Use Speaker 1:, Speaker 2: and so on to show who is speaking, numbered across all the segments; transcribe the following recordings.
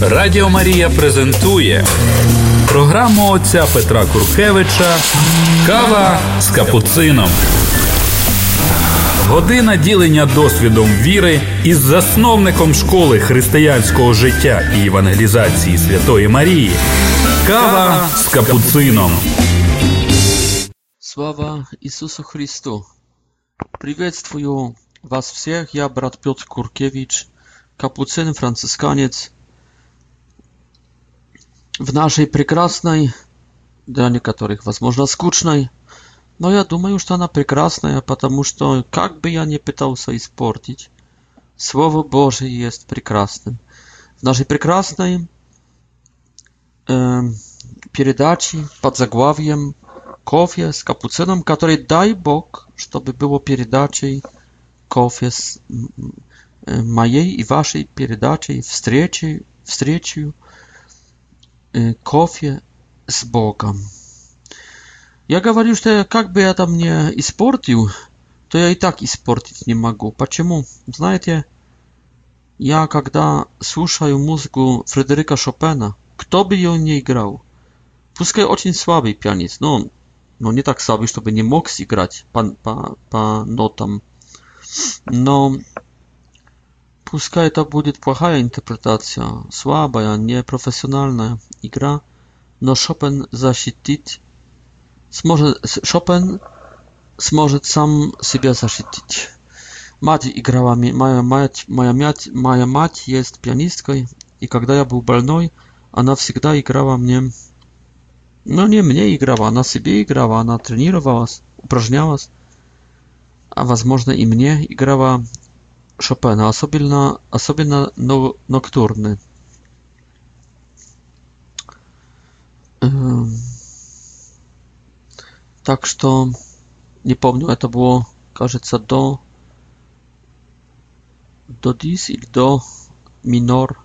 Speaker 1: Радіо Марія презентує програму отця Петра Куркевича Кава з капуцином. Година ділення досвідом віри із засновником школи християнського життя і евангелізації Святої Марії. Кава з капуцином.
Speaker 2: Слава Иисусу Христу! Приветствую вас всех, я брат Петр Куркевич, капуцин, францисканец, w naszej прекрасной, для некоторых, возможно, скучной, но я думаю, что она прекрасная, потому что, как бы я ни пытался испортить, Слово Божие jest прекрасным. W naszej прекрасной э, передаче под заглавием «Кофе с капуцином», который, дай Бог, чтобы было передачей кофе с моей и вашей передачей, встречи, встречей кофе с боком. Я говорю, что как бы я там не испортил, то я и так испортить не могу. Почему? Знаете, я когда слушаю музыку Фредерика Шопена, кто бы ее не играл, пускай очень слабый пианист, но, но не так слабый, чтобы не мог сыграть по, по, по нотам, но Пускай это будет плохая интерпретация, слабая, непрофессиональная игра, но Шопен защитит, сможет, Шопен сможет сам себя защитить. Мать играла, моя мать, моя мать, моя мать есть пианисткой, и когда я был больной, она всегда играла мне, ну не мне играла, она себе играла, она тренировалась, упражнялась, а возможно и мне играла Chopina, a sobie na, a sobie na no, nokturny. Так что не помню, это было, кажется, до до дис или до минор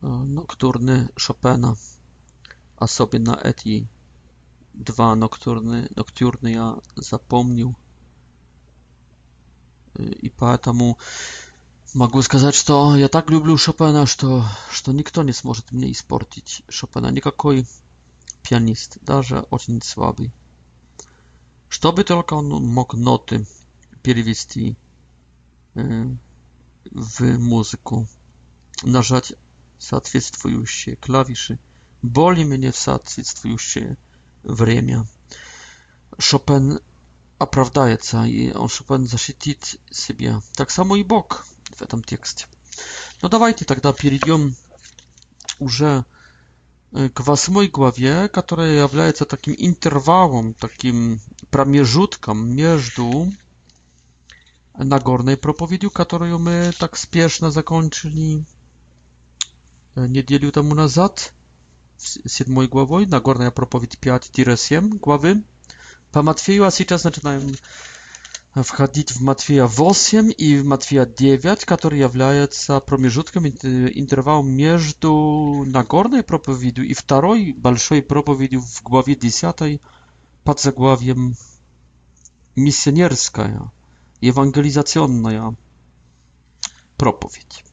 Speaker 2: ноктурны Шопена. Особенно эти два ноктурны, ноктюрны я запомнил и поэтому могу сказать, что я так люблю Шопена, что, что никто не сможет мне испортить Шопена, никакой пианист, даже очень слабый. Чтобы только он мог ноты перевести w muzyku, нажать соответствующие klawisze. Boli mnie соответствующее время. Chopin оправдается и он, чтобы он защитит себя. Так само и Бог в этом тексте. Но давайте тогда перейдем уже к восьмой главе, которая является таким интервалом, таким промежутком между Nagornej propowiedzią, którą my tak spieszno zakończyli niedzielę temu nazad, z 7 głową, Nagorna propowiedź 5-7 głowy. По Матфею, а сейчас начинаем входить в Матфея 8 и в Матфея 9, который является промежутком, интервалом между Нагорной проповедью и второй большой проповедью в главе 10 под заглавием «Миссионерская, евангелизационная проповедь».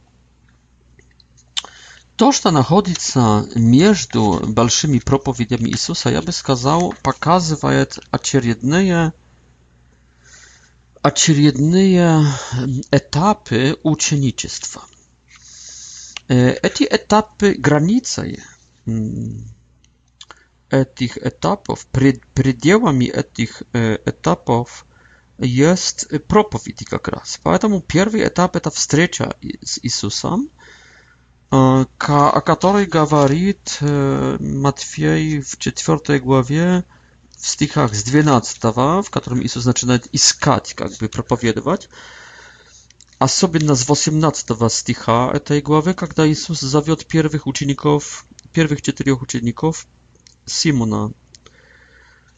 Speaker 2: То, что находится между большими проповедями Иисуса, я бы сказал, показывает очередные, очередные этапы ученичества. Эти этапы границей этих этапов, пред, пределами этих этапов есть проповеди как раз. Поэтому первый этап это встреча с Иисусом о которой говорит Матфей в 4 главе, w stichach z 12, w którym Jezus zaczyna iskać, jakby propowiadać, a sobie nas w 18 sticha tej głowy, kiedy Jezus zawiódł pierwszych uczniów, pierwszych czterech uczniów Simona,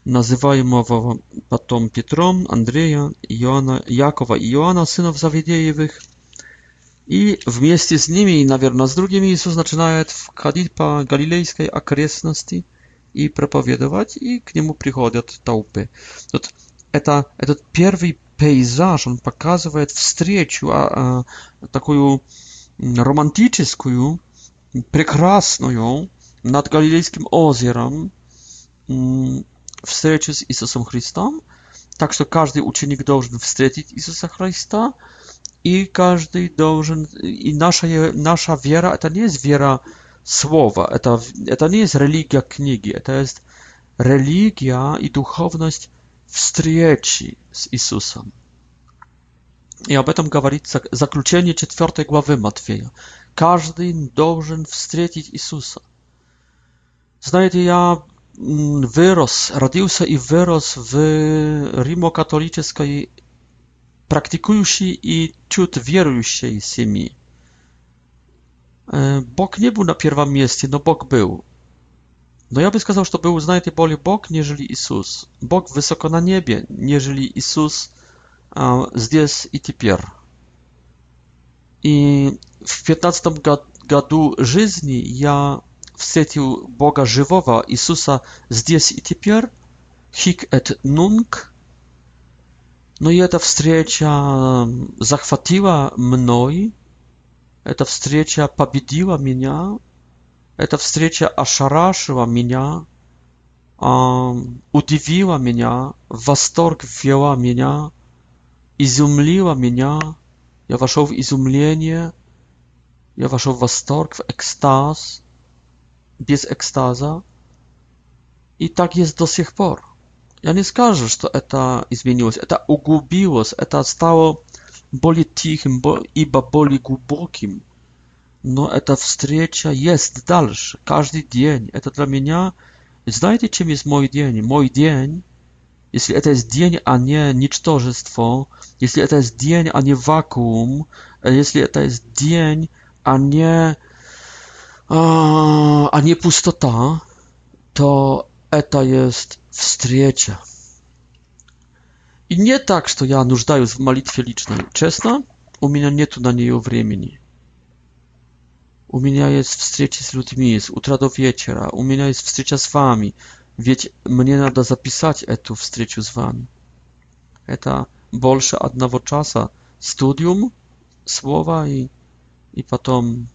Speaker 2: называемого потом Петром, Андрея, Иоанна, Якова и Иоанна, сынов Завидеевых, И вместе с ними и, наверное, с другими Иисус начинает входить по галилейской окрестности и проповедовать, и к нему приходят толпы. Вот это, этот первый пейзаж, он показывает встречу, а, а, такую романтическую прекрасную над Галилейским озером встречу с Иисусом Христом, так что каждый ученик должен встретить Иисуса Христа, i każdy должен i nasza nasza wiara to nie jest wiara słowa to, nie jest religia книги to jest religia i duchowność wstrzeci z Jezusem i o tym mówi zakluczenie czwartej głowy Matwieja. Każdy должен встретить Jezusa. Znajdę ja mm, wyrosł, rodził się i wyrosł w rzymokatolickiej praktykujący i wśród wierującymi. E, Bóg nie był na pierwszym miejscu, no Bóg był. No ja bym сказал, że był znacznie bardziej Bóg, niżeli Jezus. Bóg wysoko na niebie, niżeli Jezus здесь и теперь. И в 15 году жизни я встретил Бога живого, Иисуса здесь и теперь, хик et нунг, Но эта встреча захватила мной, эта встреча победила меня, эта встреча ошарашила меня, удивила меня, восторг ввела меня, изумлила меня, я вошел в изумление, я вошел в восторг, в экстаз, без экстаза, и так есть до сих пор. Ja не скажу, что это изменилось. Это углубилось, это стало более тихим, ибо более глубоким. Но эта встреча есть дальше, каждый день. Это для меня... Знаете, чем есть мой день? Мой день, если это есть день, а не ничтожество, если это есть день, а не вакуум, если это есть день, а не, а, а не пустота, то это есть встреча. И не так, что я нуждаюсь в молитве личной. Честно, у меня нет на нее времени. У меня есть встречи с людьми с утра до вечера. У меня есть встреча с вами. Ведь мне надо записать эту встречу с вами. Это больше одного часа studium słowa i, i potem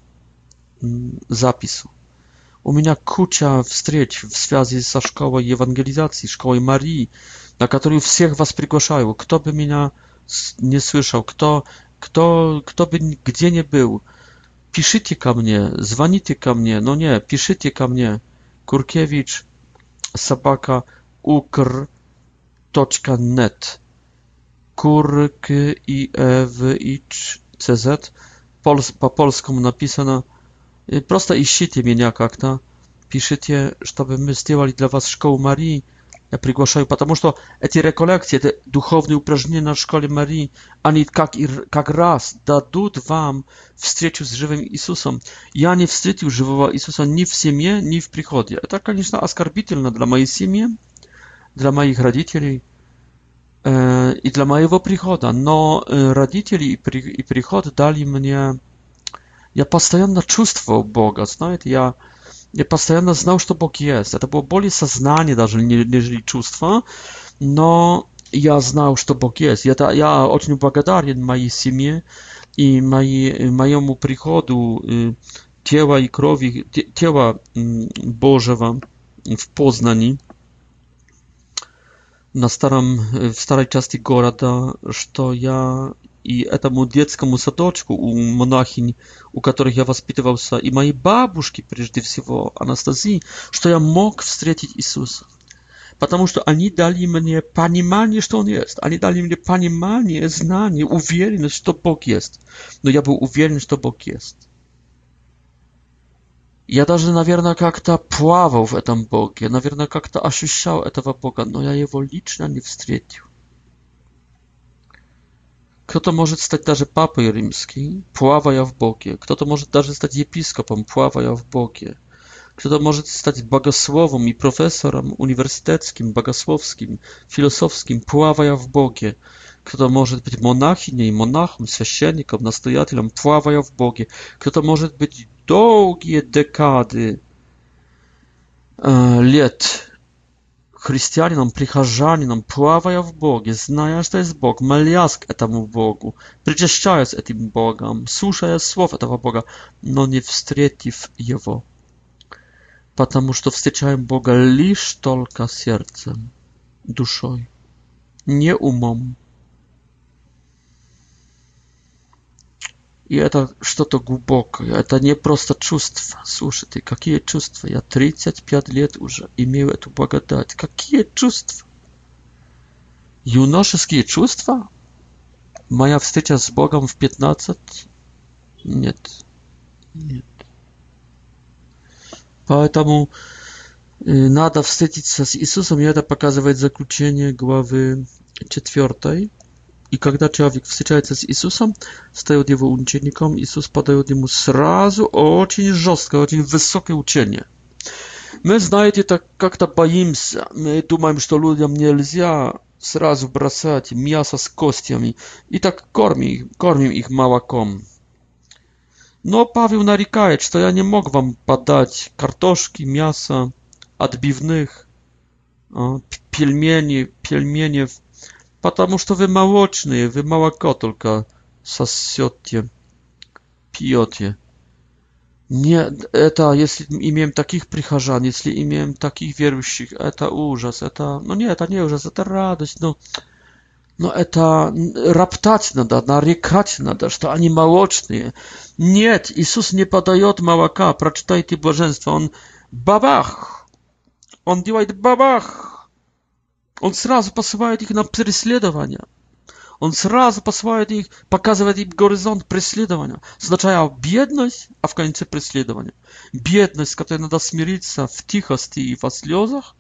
Speaker 2: zapisu. У меня куча встреч в связи со школой евангелизации, школой Марии, на которую всех вас приглашаю. Кто бы меня не слышал, кто, кто, кто бы где не был, пишите ко мне, звоните ко мне, но не, пишите ко мне. Куркевич, собака, укр, точка, нет. Kurk i Ewicz CZ. Pols po polsku napisano просто ищите меня как-то пишите чтобы мы сделали для вас школу Марии я приглашаю, потому что эти реколлекции, это духовные упражнения на школе Марии, они как, и, как раз дадут вам встречу с живым Иисусом. Я не встретил живого Иисуса ни в семье, ни в приходе. Это, конечно, оскорбительно для моей семьи, для моих родителей э, и для моего прихода. Но э, родители и, при, и приход дали мне... я постоянно чувствовал Бога, знаете, я, я постоянно знал, что Бог есть. Это было более сознание даже, нежели чувство, но я знал, что Бог есть. Это, я очень благодарен моей семье и моей, моему приходу тела и крови, тела Божьего в Познании, на старом, в старой части города, что я и этому детскому садочку у монахинь, у которых я воспитывался, и моей бабушке, прежде всего, Анастасии, что я мог встретить Иисуса. Потому что они дали мне понимание, что Он есть. Они дали мне понимание, знание, уверенность, что Бог есть. Но я был уверен, что Бог есть. Я даже, наверное, как-то плавал в этом Боге, наверное, как-то ощущал этого Бога, но я Его лично не встретил. Kto to może stać даже papoj Pława ja w Bogie. Kto to może даже stać episkopom, pławaja w Bogie. Kto to może stać bogosłowom i profesorom uniwersyteckim, bogosłowskim, filozofskim, pławaja w Bogie. Kto to może być monachinią i monachom, священником, Pława ja w Bogie. Kto to może być długie dekady, e, lat chrześcijaninom, przychodzianinom, pływają w Bogu, znają, że to jest Bog, maliask e temu Bogu, przyczeszczając e tym Bogom, słyszą słowa e tego Boga, no nie wstrzeciw Jego. Потому что встречаем Бога лишь только сердцем, душой, не умом. И это что-то глубокое, это не просто чувства. Слушай, ты какие чувства? Я 35 лет уже имею эту благодать. Какие чувства? Юношеские чувства? Моя встреча с Богом в 15? Нет. Нет. Поэтому надо встретиться с Иисусом, и это показывает заключение главы 4. И когда человек встречается с Иисусом, стает его учеником, Иисус подает ему сразу очень жесткое, очень высокое учение. Мы, знаете, так как-то боимся. Мы думаем, что людям нельзя сразу бросать мясо с костями. И так кормим, кормим их молоком. Но Павел нарекает, что я не мог вам подать картошки, мяса, отбивных, пельмени, пельменев, потому что вы молочные, вы молоко только сосете, пьете. Нет, это, если имеем таких прихожан, если имеем таких верующих, это ужас, это, ну нет, это не ужас, это радость, но, но это роптать надо, нарекать надо, что они молочные. Нет, Иисус не подает молока, прочитайте блаженство, Он бабах, Он делает бабах, Он сразу посылает их на преследование. Он сразу посылает их, показывает им горизонт преследования. Сначала бедность, а в конце преследования. Бедность, с которой надо смириться в тихости и во слезах.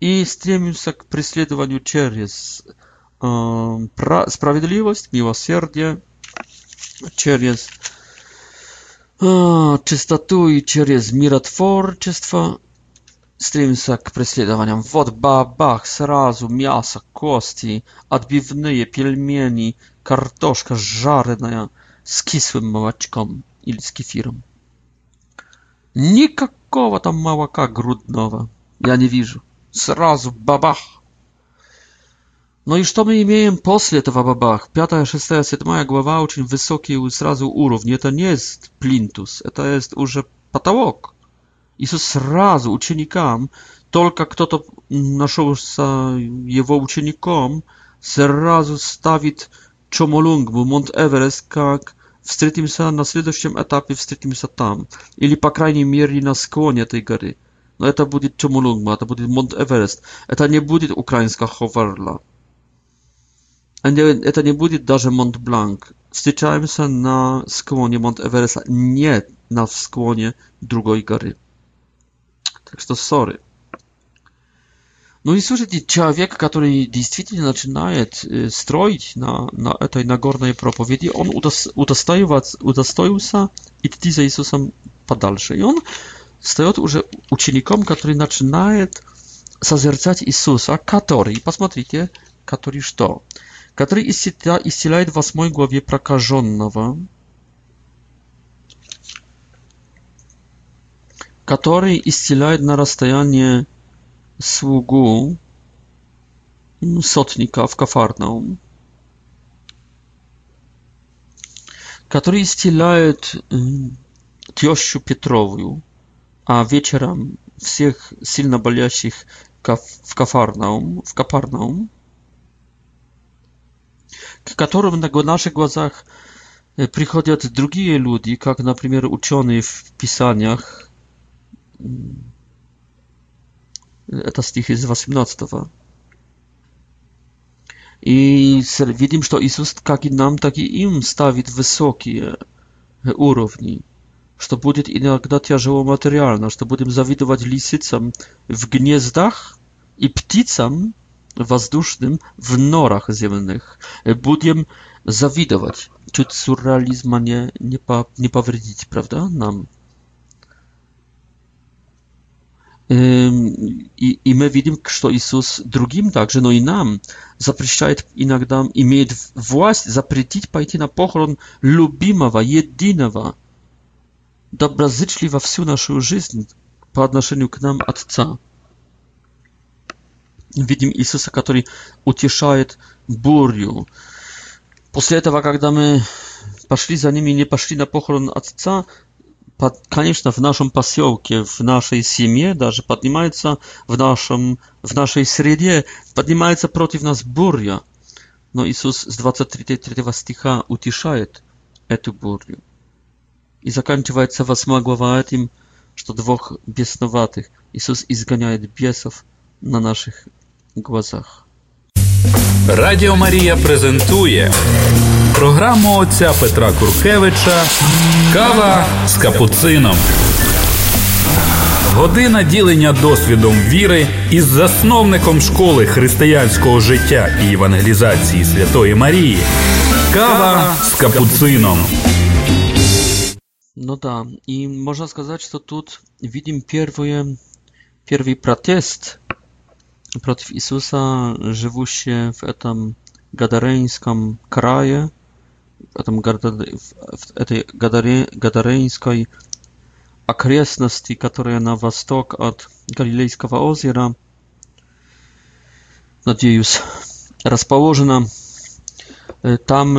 Speaker 2: И стремимся к преследованию через э, справедливость, милосердие, через э, чистоту и через миротворчество стремится к преследованиям. Вот бабах, сразу мясо, кости, отбивные, пельмени, картошка жареная с кислым молочком или с кефиром. Никакого там молока грудного я не вижу. Сразу бабах. Ну и что мы имеем после этого бабах? Пятая, шестая, седьмая глава очень высокий сразу уровень. Это не есть плинтус, это есть уже потолок. Иисус сразу ученикам, только кто-то нашелся его учеником, сразу ставит Чомолунгму, Монт-Эверест, как встретимся на следующем этапе, встретимся там, или по крайней мере на склоне этой горы. Но это будет Чомолунгма, это будет Монт-Эверест, это не будет украинская Ховерла. Это не будет даже Монт-Бланк. Встречаемся на склоне Монт-Эвереста, не на склоне другой горы. Так что sorry. Ну и слушайте, человек, который действительно начинает строить на, на этой Нагорной проповеди, он удостоивается, удостоился идти за Иисусом подальше. И он стает уже учеником, который начинает созерцать Иисуса, который, посмотрите, который что? Который исцеляет в 8 главе прокаженного, который исцеляет на расстоянии слугу сотника в Кафарнаум, который исцеляет тещу Петровую, а вечером всех сильно болящих в Кафарнаум, в Капарнаум, к которым на наших глазах приходят другие люди, как, например, ученые в Писаниях, Это стих из 18. И видим, что Иисус как и нам, так и им ставит высокие уровни, что будет иногда тяжело материально, что будем завидовать лисицам в гнездах и птицам воздушным в норах земных. Будем завидовать. Чуть сюрреализма не, не, по, не повредить, правда, нам? I, my widzimy, że Jezus drugim także, no i nam, zaprzecza i nam i mieć własność, zaprzecić pójść na pochron lubimowa, jedynego, dobrazyczliwa wsiu naszą żyzn po odnoszeniu k nam Otca. Widzimy Jezusa, który ucieszaje burju. Po tego, kiedy my poszli za nimi nie poszli na pochron Otca, конечно, в нашем поселке, в нашей семье даже поднимается, в, нашем, в нашей среде поднимается против нас буря. Но Иисус с 23 стиха утешает эту бурю. И заканчивается 8 глава этим, что двух бесноватых Иисус изгоняет бесов на наших глазах.
Speaker 1: Радио Мария презентует програму отця Петра Куркевича Кава з капуцином. Година ділення досвідом віри із засновником школи християнського життя і евангелізації Святої Марії. Кава з капуцином.
Speaker 2: No da, i można сказать, что тут видим первые, первый протест против Иисуса, живущие в этом гадарейском крае, о том в этой Гадаре, Гадарейской окрестности, которая на восток от Галилейского озера, надеюсь, расположена. Там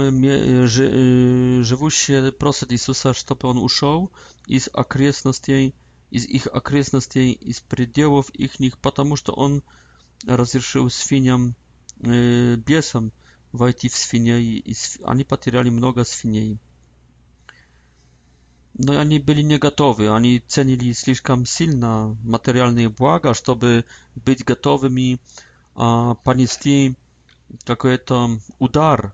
Speaker 2: живущие просят Иисуса, чтобы Он ушел из окрестностей, из их окрестностей, из пределов их, потому что Он разрешил свиньям, бесам войти в свиней, и св... они потеряли много свиней. Но они были не готовы, они ценили слишком сильно материальные блага, чтобы быть готовыми а, понести какой-то удар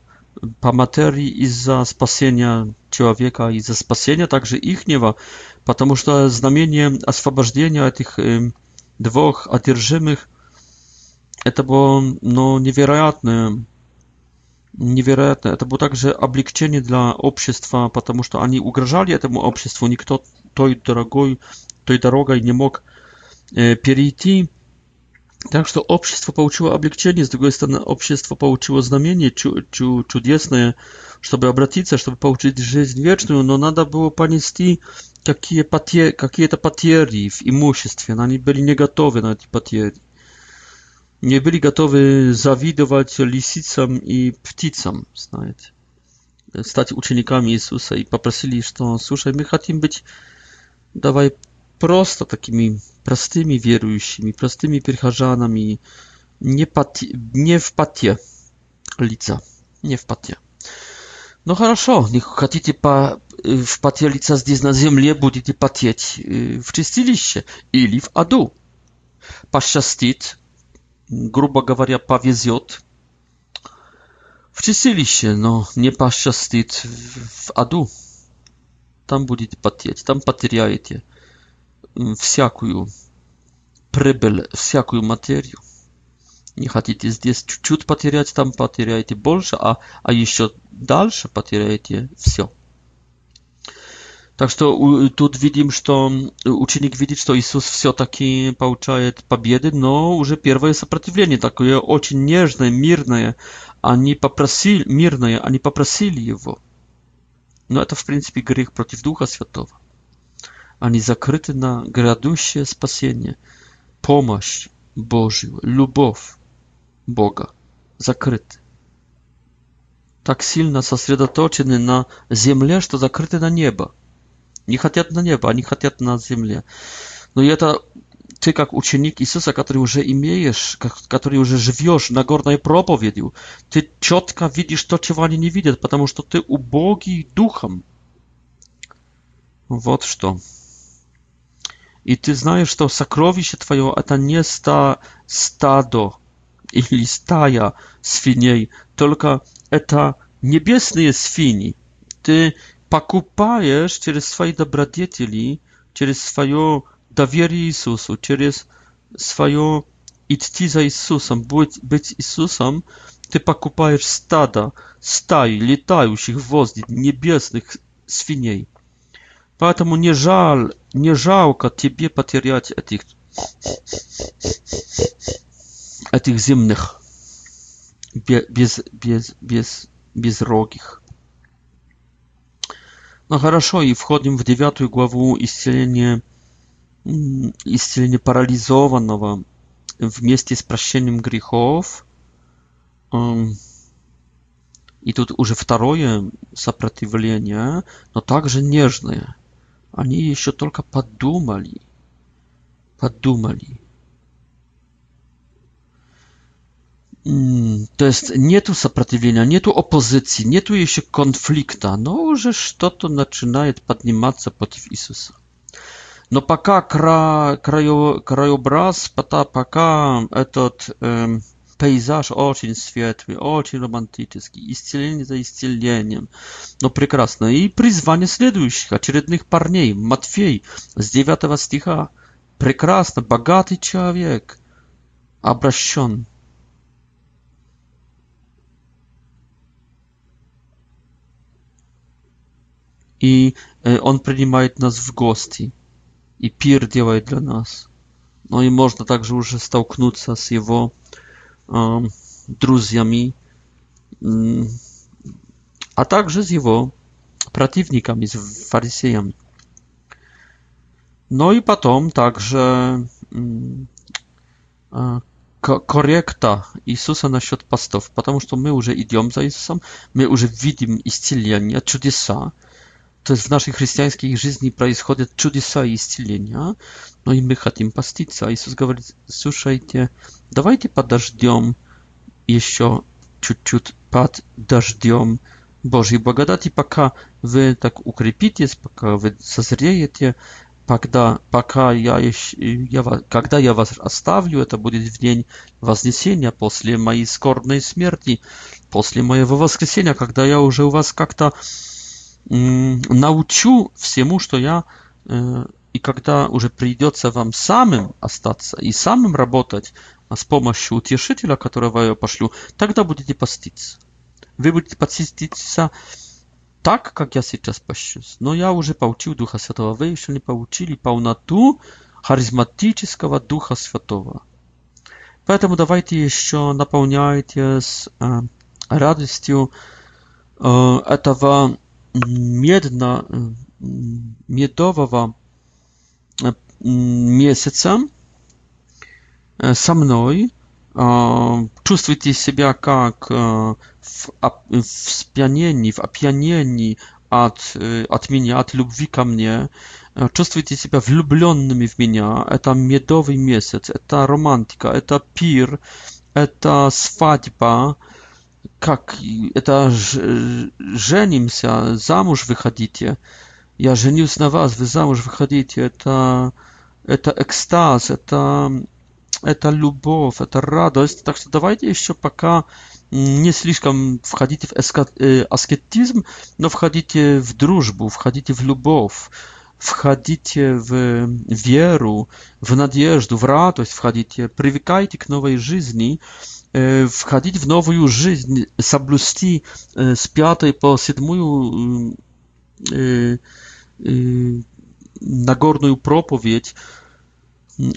Speaker 2: по материи из-за спасения человека, из-за спасения также ихнего, потому что знамение освобождения этих э, двух одержимых, это было ну, невероятное невероятно. Это был также облегчение для общества, потому что они угрожали этому обществу. Никто той дорогой, той дорогой не мог э, перейти. Так что общество получило облегчение, с другой стороны, общество получило знамение чу чу чудесное, чтобы обратиться, чтобы получить жизнь вечную, но надо было понести какие-то потери в имуществе, они были не готовы на эти потери nie byli gotowi zawidować lisicom i pticom, znает, stać ucznikami Jezusa i poprosili, że słuchaj, my chcemy być, dawaj, prosto takimi prostymi wierującymi, prostymi piercharzanami, nie, pati, nie w patie lica, nie w patie. No хорошо, не хотите по, в поте лица здесь на земле будете потеть в чистилище или в аду. Посчастит грубо говоря, повезет в чистилище, но не посчастит в аду. Там будете потеть, там потеряете всякую прибыль, всякую материю. Не хотите здесь чуть-чуть потерять, там потеряете больше, а, а еще дальше потеряете все. Так что тут видим, что ученик видит, что Иисус все-таки получает победы, но уже первое сопротивление такое очень нежное, мирное. Они попросили, мирное, они попросили его. Но это, в принципе, грех против Духа Святого. Они закрыты на грядущее спасение, помощь Божью, любовь Бога. Закрыты. Так сильно сосредоточены на земле, что закрыты на небо Не хотят на небо, они хотят на земле. Но это ты как ученик Иисуса, который уже имеешь, который уже живешь на горной проповедью, ты четко видишь то, чего они не видят, потому что ты убогий духом. Вот что. И ты знаешь, что сокровище твое это не ста, стадо или стая свиней, только это небесные свиньи. Ты покупаешь через свои добродетели, через свое доверие Иисусу, через свое идти за Иисусом, быть, быть Иисусом, ты покупаешь стадо, стаи летающих в воздухе небесных свиней. Поэтому не жаль, не жалко тебе потерять этих, этих земных, без, без, без, безрогих. No хорошо, и входим в девятую главу исцеления, исцеления парализованного вместе с прощением грехов. И тут уже второе сопротивление, но также нежное. Они еще только подумали, подумали. to jest нету сопротивления, нету оппозиции, нету еще конфликта, но уже что-то начинает подниматься против Иисуса. Но пока кра, краё, краеобраз, пока этот э, пейзаж очень светлый, очень романтический, исцеление за исцелением, но прекрасно. И призвание следующих, очередных парней, Матфей, с 9 стиха, прекрасно, богатый человек, обращен и он принимает нас в гости, и пир делает для нас. Ну и можно также уже столкнуться с его э, друзьями, э, а также с его противниками, с фарисеями. No i potem także korekta Jezusa na счет постов, потому что мы уже идем за Иисусом, мы уже видим исцеление, чудеса, в нашей христианской жизни происходят чудеса и исцеления, но и мы хотим поститься. Иисус говорит, слушайте, давайте подождем еще чуть-чуть под дождем Божьей благодати, пока вы так укрепитесь, пока вы созреете, когда, пока я, я, когда я вас оставлю, это будет в день Вознесения, после моей скорбной смерти, после моего воскресения, когда я уже у вас как-то научу всему, что я и когда уже придется вам самым остаться и самым работать с помощью утешителя, которого я пошлю, тогда будете поститься. Вы будете поститься так, как я сейчас пощусь. Но я уже получил Духа Святого. Вы еще не получили полноту харизматического Духа Святого. Поэтому давайте еще наполняйтесь э, радостью э, этого medna, medowego miesiąca ze mną. Czujcie się jak e, w, w spianieni, w apianieni od, od e, mnie, od lubwi mnie. Czujcie się wlubionymi w mnie. Eta miedowy miesiąc, eta romantika, eta pir, eta swadba. Как это женимся, замуж выходите, я женюсь на вас, вы замуж выходите, это, это экстаз, это, это любовь, это радость. Так что давайте еще пока не слишком входите в аскетизм, но входите в дружбу, входите в любовь, входите в веру, в надежду, в радость входите, привыкайте к новой жизни, входить в новую жизнь, соблюсти с 5 по 7 Нагорную проповедь.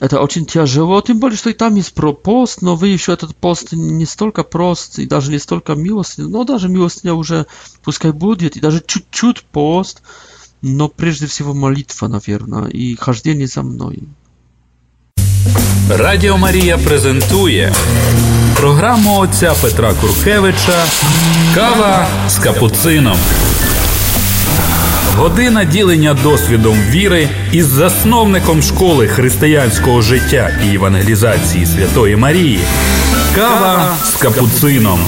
Speaker 2: Это очень тяжело, тем более, что и там есть про пост, но вы еще этот пост не столько прост и даже не столько милостный, но даже милостыня уже пускай будет, и даже чуть-чуть пост, но прежде всего молитва, наверное, и хождение за мной.
Speaker 1: Радио Мария презентует програму отця Петра Куркевича Кава з капуцином. Година ділення досвідом віри із засновником школи християнського життя і евангелізації Святої Марії. Кава з капуцином.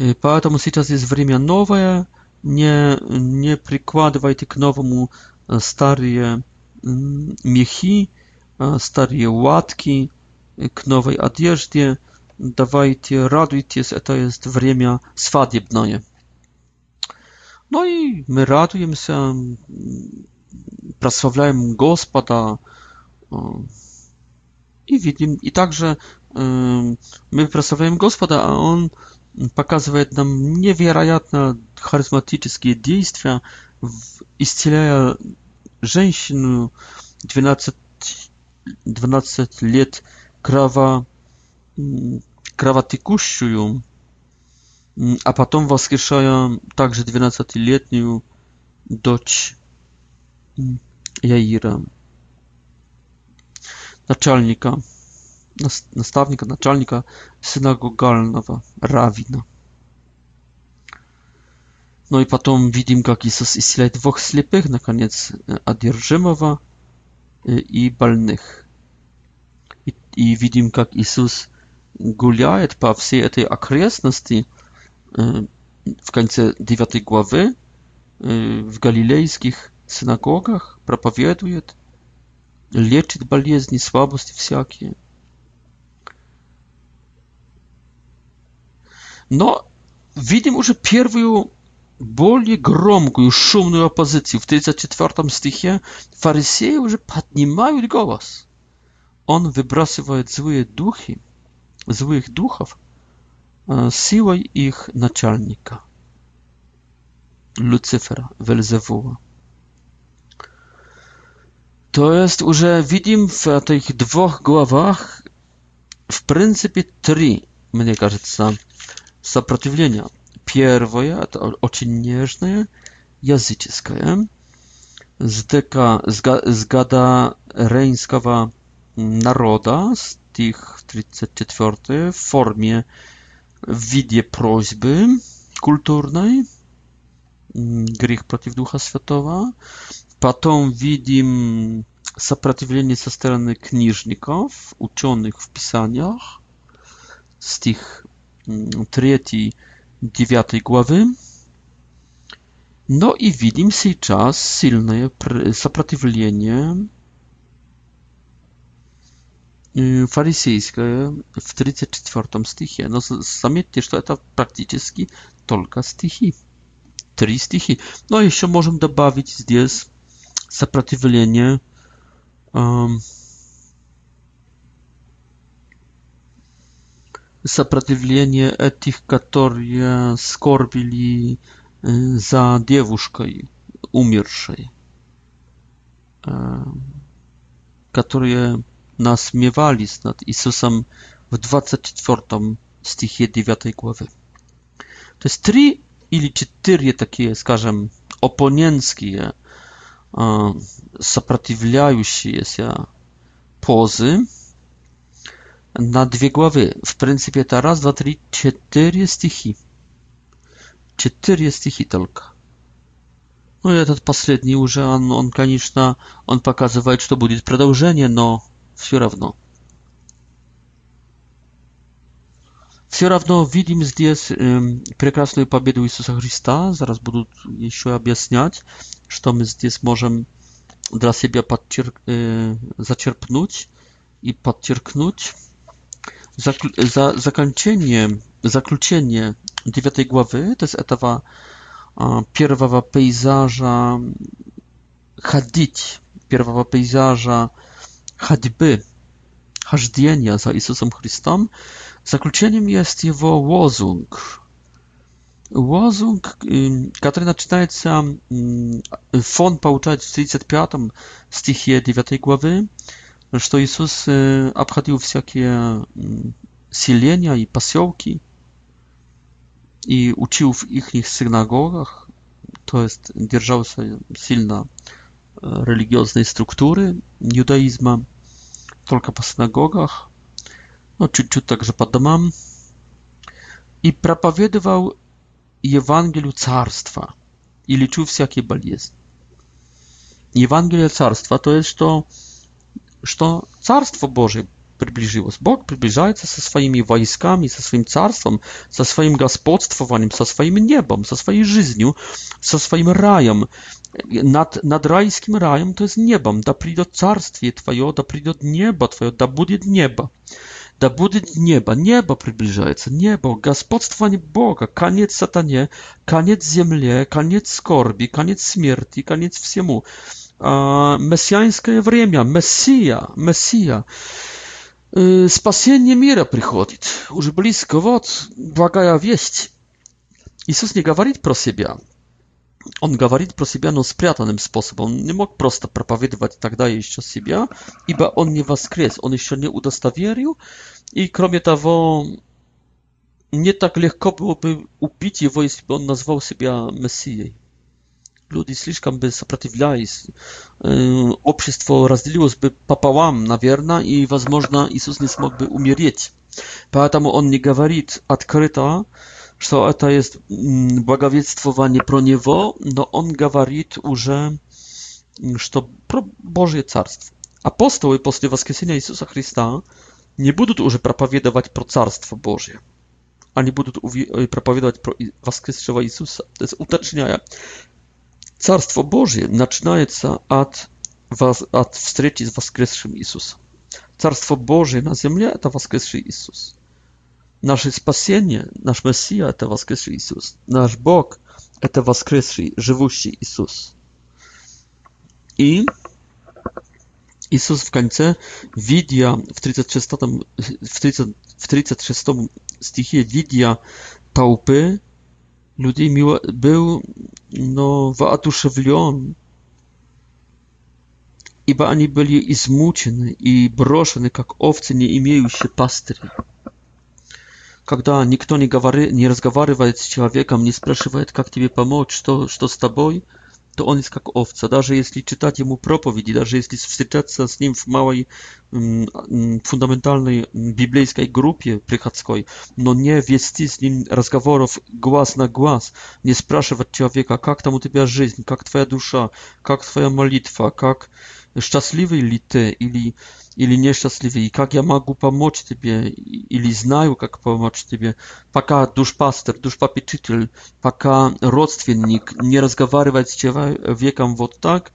Speaker 2: Е, поэтому сейчас есть время новое. Не, не прикладывайте к новому э, старые мехи, э, старые ватки. К новой одежде. Давайте радуйтесь, это есть время свадебное. I my radujemy się, прославляем Господа и видим, и также мы прославляем Господа, а Он показывает нам невероятно харизматические действия, исцеляя женщину 12, 12 лет krawa mm, krawa tykuszują, mm, a potem woskieszają także 12-letnią doć mm, Jaira, naczelnika, nastawnika, naczelnika synagogalnego, rawina. No i potem widzimy, jak Jezus isleje dwóch ślepych, na koniec e, odjerżymowa e, i balnych. И, видим, как Иисус гуляет по всей этой окрестности в конце 9 главы в галилейских синагогах, проповедует, лечит болезни, слабости всякие. Но видим уже первую более громкую, шумную оппозицию. В 34 стихе фарисеи уже поднимают голос. Он выбрасывает злые духи, злых духов силой их начальника, Lucyfera, Welzewuła. To jest уже видим w tych dwóch głowach w принципе три, мне кажется, сопротивления. Первое – это очень нежное, языческое, с ДК, с Гадарейнского народа, стих 34, в формie, w widzie prośby kulturnej, грех против Духа Святого. Потом видим сопротивление со стороны книжников, ученых в Писаниях, стих 3, 9 главы. No i widzimy сейчас silne сопротивление фарисейское в 34 стихе. Но заметьте, что это практически только стихи. Три стихи. Но еще можем добавить здесь сопротивление сопротивление этих, которые скорбили за девушкой умершей, которые nasmiewali nad Jezusem w 24 stichie 9 głowy. To jest trzy ili cztery takie, skażem, oponenckie, sprzeciwiające się pozy na dwie głowy. W pryncypie to raz, dwa, trzy, cztery stichy. Cztery stichy tylko. No i ten ostatni już, on, on, on pokazuje, że to będzie przedłużenie, no... Все равно. Все равно видим здесь э, прекрасную победу Иисуса Христа. Зараз будут еще объяснять, что мы здесь можем для себя подчерк, э, зачерпнуть и подчеркнуть. Закл, за закончение, заключение 9 главы, то есть этого э, первого пейзажа ходить, первого пейзажа э, hadby, hażdjenia za Jezusem Chrystusem, zakluczeniem jest jego łozung. Łozung, który naczytajca Fon poucza w 35 stichie 9 głowy, że Jezus y, obchodził wszelkie silenia i pasiołki i uczył w ich synagogach, to jest, drżał się silna religijnej struktury judaizmu, tylko po synagogach, no, czuć także po domach, i propowiedział Ewangelię Carstwa i liczył wszelkie boleści. Ewangelia Carstwa to jest, że, że Carstwo Boże przybliżyło się. Bóg przybliża się ze swoimi wojskami, ze swoim Carstwem, ze swoim gospodstwowaniem, ze swoim niebem, ze swoim życiem, ze swoim rajem nad, nad rajskim rajem to jest niebem. Da przyjdzie carstwie twoje, da przyjdzie niebo twoje, da będzie niebo. Da będzie niebo, niebo przybliżaje się, niebo, gospodstwanie Boga, koniec satanie, koniec ziemi, koniec skorbi, koniec śmierci, koniec wszemu. Mesjańskie wremia, Mesija, Mesija. Y, spasienie mira przychodzi. Już blisko, wot, błagaja wieść. Jezus nie gawarit pro siebie он говорит про себя, но спрятанным способом. Он не мог просто проповедовать тогда еще себя, ибо он не воскрес, он еще не удостоверил. И кроме того, не так легко было бы убить его, если бы он назвал себя Мессией. Люди слишком бы сопротивлялись, общество разделилось бы пополам, наверное, и, возможно, Иисус не смог бы умереть. Поэтому он не говорит открыто, что это есть благовествование про него, но он говорит уже, что про Божье Царство. Апостолы после воскресения Иисуса Христа не будут уже проповедовать про Царство Божье. Они будут проповедовать про воскресшего Иисуса. То есть, уточняя, Царство Божье начинается от, от встречи с воскресшим Иисусом. Царство Божие на земле – это воскресший Иисус. Nasze spasienie, nasz Mesja to Woskresy Jezus. Nasz Bóg to Woskresy, żywuści Jezus. I Jezus w końcu widia w 36, w 30, w 36 stichie widia taupy ludzi miło, był no, waatuszewlion ibo oni byli izmuczeni i broszeni, jak owce nie imieją się pastry. Когда никто не, говори, не разговаривает с человеком, не спрашивает, как тебе помочь, что, что с тобой, то он есть как овца. Даже если читать ему проповеди, даже если встречаться с ним в малой фундаментальной библейской группе приходской, но не вести с ним разговоров глаз на глаз, не спрашивать человека, как там у тебя жизнь, как твоя душа, как твоя молитва, как szczęśliwy li ty, ili, ili nieszczęśliwy, i jak ja mogę pomóc tybie, ili znaju, jak pomóc tybie, paka duszpaster, duszpapieczytel, paka rodzwiennik, nie rozgawarywać z człowiekiem wot tak,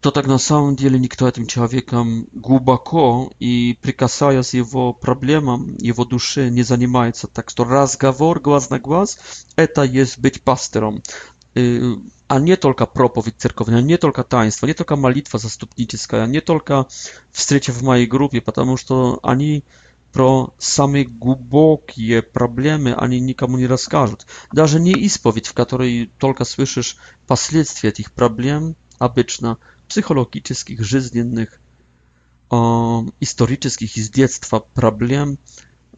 Speaker 2: to tak na samym dzieli nikt o tym człowiekiem głęboko i przykasaja z jego problemem, jego duszy nie zanimajca. Tak, to raz gawor, głaz na głaz, eta jest być pasterą. Y, a nie tylko propowicerkowina, nie tylko taństwo, nie tylko malitwa zastupnicka, nie tylko wstrzecia w mojej grupie, ponieważ to ani pro same głębokie problemy, ani nikomu nie rozkażą. Nawet nie ispowiedź, w której tylko słyszysz последствия tych problem, abyczna psychologicznych, żyznych, historycznych i z dziecka problem,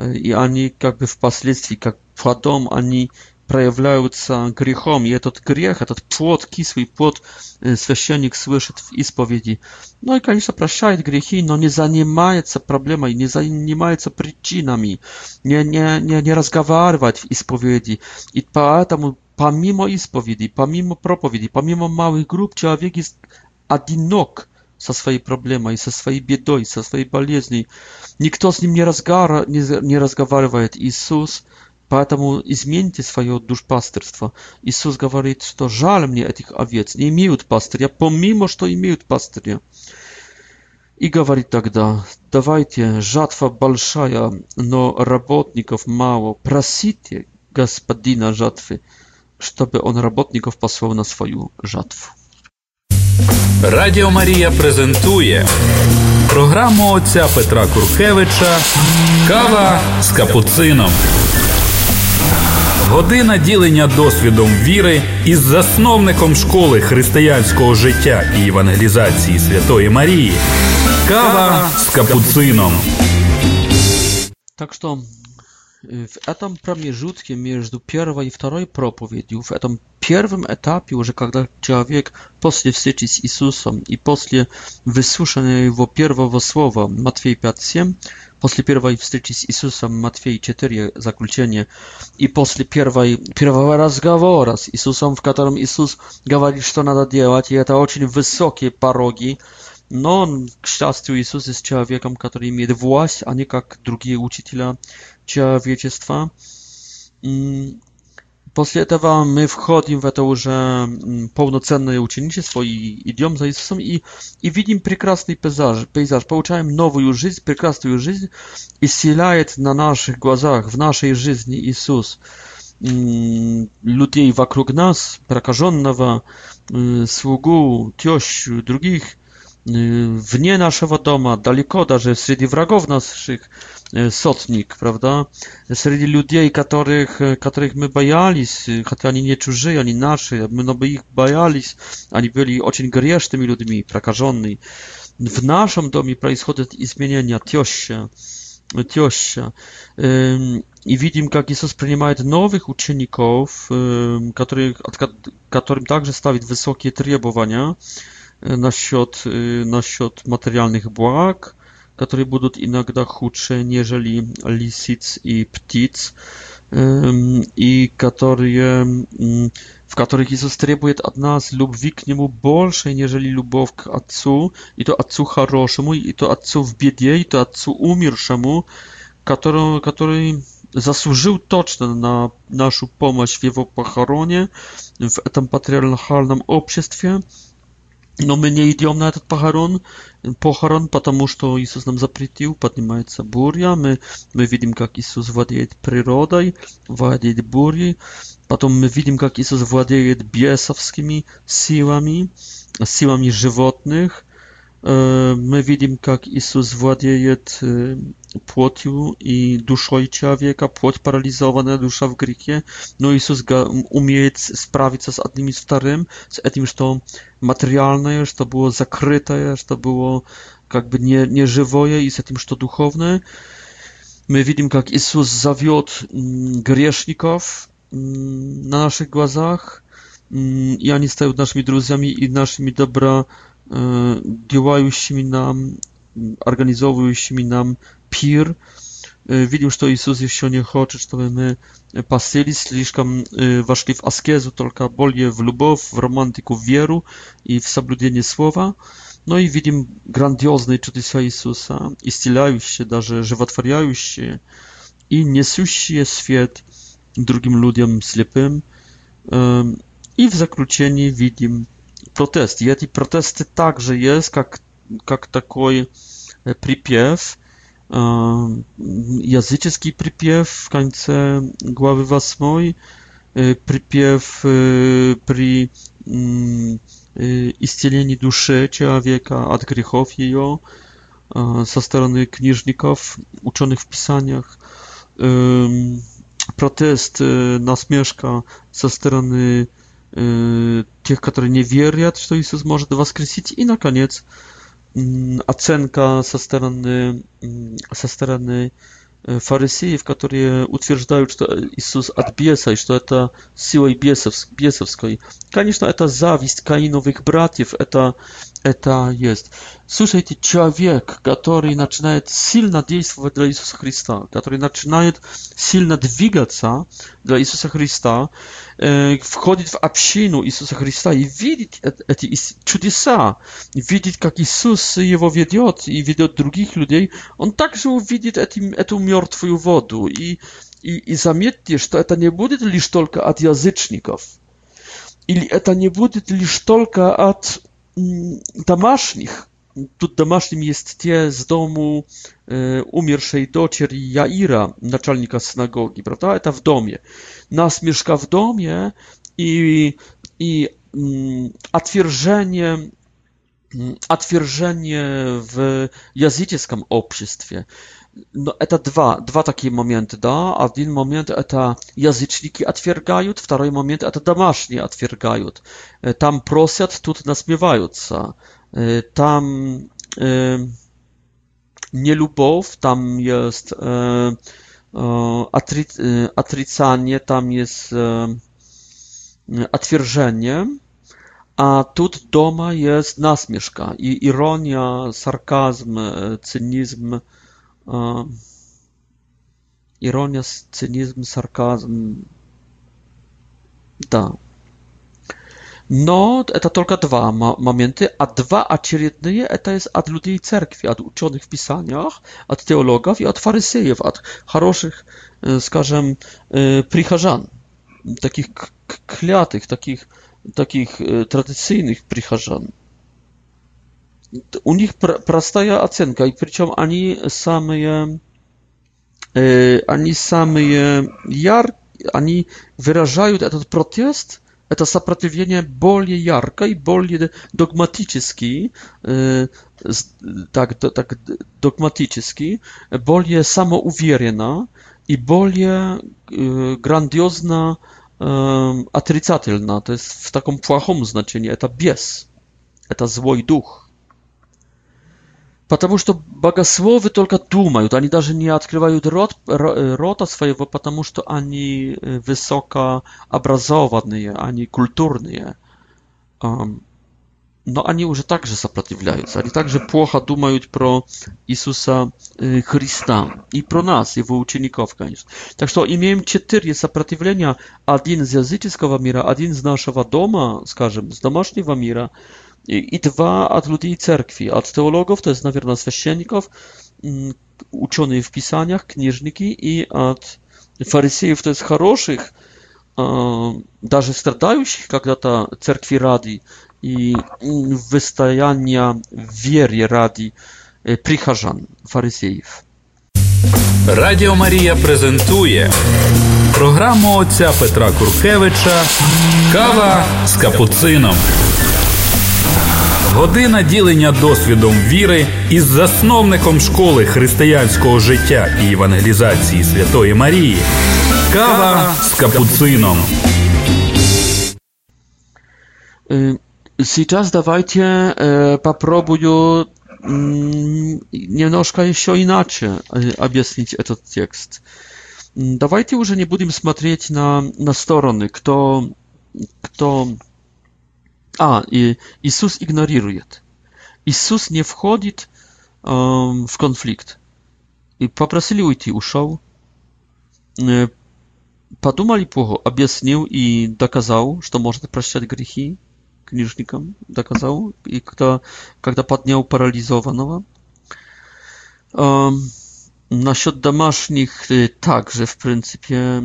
Speaker 2: e, i ani jakby w последствии, jak w ani проявляются грехом. И этот грех, этот плод, кислый плод, священник слышит в исповеди. Ну и, конечно, прощает грехи, но не занимается проблемой, не занимается причинами, не, не, не, не разговаривает в исповеди. И поэтому помимо исповеди, помимо проповеди, помимо малых групп, человек есть одинок со своей проблемой, со своей бедой, со своей болезнью. Никто с ним не, разгара, не, не разговаривает. Иисус – Поэтому измените свое душпастерство. Иисус говорит, что жаль мне этих овец, не имеют пастыря, помимо что имеют пастыря. И говорит тогда, давайте, жатва большая, но работников мало, просите господина жатвы, чтобы он работников послал на свою жатву.
Speaker 1: Радио Мария презентует программу отца Петра Куркевича Кава с капуцином. Година ділення досвідом віри із засновником школи християнського життя і евангелізації Святої Марії. Кава с капуцином.
Speaker 2: Так что э, в этом промежутке между первой и второй проповедью, в этом первом этапе уже, когда человек после встречи с Иисусом и после выслушания его первого слова, Матфея 5.7, после первой встречи с Иисусом, Матфей 4, заключение, и после первой, первого разговора с Иисусом, в котором Иисус говорит, что надо делать, и это очень высокие пороги, но, к счастью, Иисус есть человеком, который имеет власть, а не как другие учителя человечества. После этого мы входим в это уже полноценное ученичество и идем за Иисусом и, и видим прекрасный пейзаж, пейзаж, получаем новую жизнь, прекрасную жизнь, исцеляет на наших глазах, в нашей жизни Иисус людей вокруг нас, прокаженного, слугу, тещу, других, Y, w wnie naszego domu, daleko, że wśród wrogów naszych y, sotnik, prawda? Wśród ludzi, których, y, których my bajaliśmy, chociaż oni nie cudzy, ani nasi, my no by ich bajaliśmy, oni byli ocień grzesz tymi ludźmi, prakażonymi. W naszym domu происходzą zmienienia, tiosia, tiosia. I widzimy, jak Jezus przyjmuje nowych uczniów, którym także stawia wysokie oczekiwania насчет, насчет материальных благ, которые будут иногда худше, нежели лисиц и птиц, и которые, в которых Иисус требует от нас любви к Нему больше, нежели любовь к Отцу, и то Отцу хорошему, и то Отцу в беде, и то Отцу умершему, который, который заслужил точно на нашу помощь в его похороне, в этом патриархальном обществе, Но мы не идем на этот похорон, похорон, потому что Иисус нам запретил, поднимается буря, мы, мы видим, как Иисус владеет природой, владеет бурей, потом мы видим, как Иисус владеет бесовскими силами, силами животных, Мы видим, как Иисус владеет плотью и душой человека, плоть парализованная, душа в грехе, но Иисус умеет справиться с одним и вторым, с этим, что материальное, что было закрытое, что было как бы не, неживое, и с этим, что духовное. Мы видим, как Иисус зовет грешников на наших глазах, и они стают нашими друзьями и нашими добра Y, działającymi nam, organizującymi nam PIR. Y, Widział, że to Jezus jeszcze nie chce, żeby my pasyli, слишком y, weszli w askezu, tylko bardziej w lubow, w romantyku, w wieru i w zabludzenie słowa. No i widzimy grandiozne czudesa Jezusa, i stylaują się, istylające, nawet żywotwarzające i niesiące świat drugim ludziom, ślepym. I w zakluczeniu widzimy protest. I protesty także jest, jak, jak taki przypiew, języczny przypiew w końcu głowy wasmoj, e, przypiew e, przy mm, e, istnieniu duszy człowieka od grzechów jej, ze strony księżników, uczonych w pisaniach. Ehm, protest, nasmieszka ze strony тех, которые не верят, что Иисус может воскресить. И, наконец, оценка со стороны, со стороны фарисеев, которые утверждают, что Иисус от беса и что это силой бесов, бесовской. Конечно, это зависть каиновых братьев, это это есть. Слушайте, человек, который начинает сильно действовать для Иисуса Христа, который начинает сильно двигаться для Иисуса Христа, э, входит в общину Иисуса Христа и видит эти чудеса, видит, как Иисус его ведет и ведет других людей, он также увидит этим, эту мертвую воду. И, и, и заметьте, что это не будет лишь только от язычников, или это не будет лишь только от домашних. Тут домашним jest tie z domu e, umierszej docier Jaira, naczelnika synagogi, prawda? Eta w domie. Nas mieszka w domie i, i отвержение отвержение в языческом обществе, no, to dwa, dwa takie momenty, da, a w jednym moment to jazyczniki otwiergają, w drugim moment to domaszni otwiergają. E, tam prosią, tu nasmiewają się. E, tam e, nie lubów, tam jest e, e atrycanie, tam jest e. A tu doma jest nasmieszka i ironia, sarkazm, cynizm. Ironia, cynizm, сарказм. Да. No, to tylko dwa momenty, a dwa очередные – это od ludzi cerkwi, od uczonych w pisaniach, od teologów i od farysyjów, od хороших, e, скажем, прихожан, e, takich kliatych, takich, takich e, tradycyjnych прихожан u nich pr prostaja ocenka i przecież ani same je, y, ani same je jar, ani wyrażają ten protest, to zaprzeciwienie bardziej jarka i bardziej dogmatyczny, tak, do, tak dogmatyczny, bardziej samouwierzona i bardziej e, y, grandiozna отрицательно, то есть в таком плохом значении, это бес, это злой дух потому что богословы только думают, они даже не открывают рот, рота своего, потому что они высокообразованные, они культурные. Но они уже также сопротивляются, они также плохо думают про Иисуса Христа и про нас, его учеников, конечно. Так что имеем четыре сопротивления, один из языческого мира, один из нашего дома, скажем, с домашнего мира – i dwa od ludzi cerkwi, od teologów, to jest, naверное, священников, ученые в писаниях, книжники, и от фарисеев, то есть хороших, даже страдающих когда-то церкви ради и выстояния вере ради прихожан, фарисеев.
Speaker 1: Радіо Марія презентує програму отця Петра Куркевича Кава з капуцином. Година ділення досвідом віри із засновником школи християнського життя і евангелізації Святої Марії. Кава з капуцином.
Speaker 2: Сейчас давайте попробую немножко еще иначе э, объяснить этот текст. Давайте уже не будем смотреть на, на стороны, кто, кто А, и Иисус игнорирует. Иисус не входит э, в конфликт. И попросили уйти, ушел. Э, подумали Богу, объяснил и доказал, что может прощать грехи книжникам, доказал. И когда, когда поднял парализованного. Э, насчет домашних также, в принципе,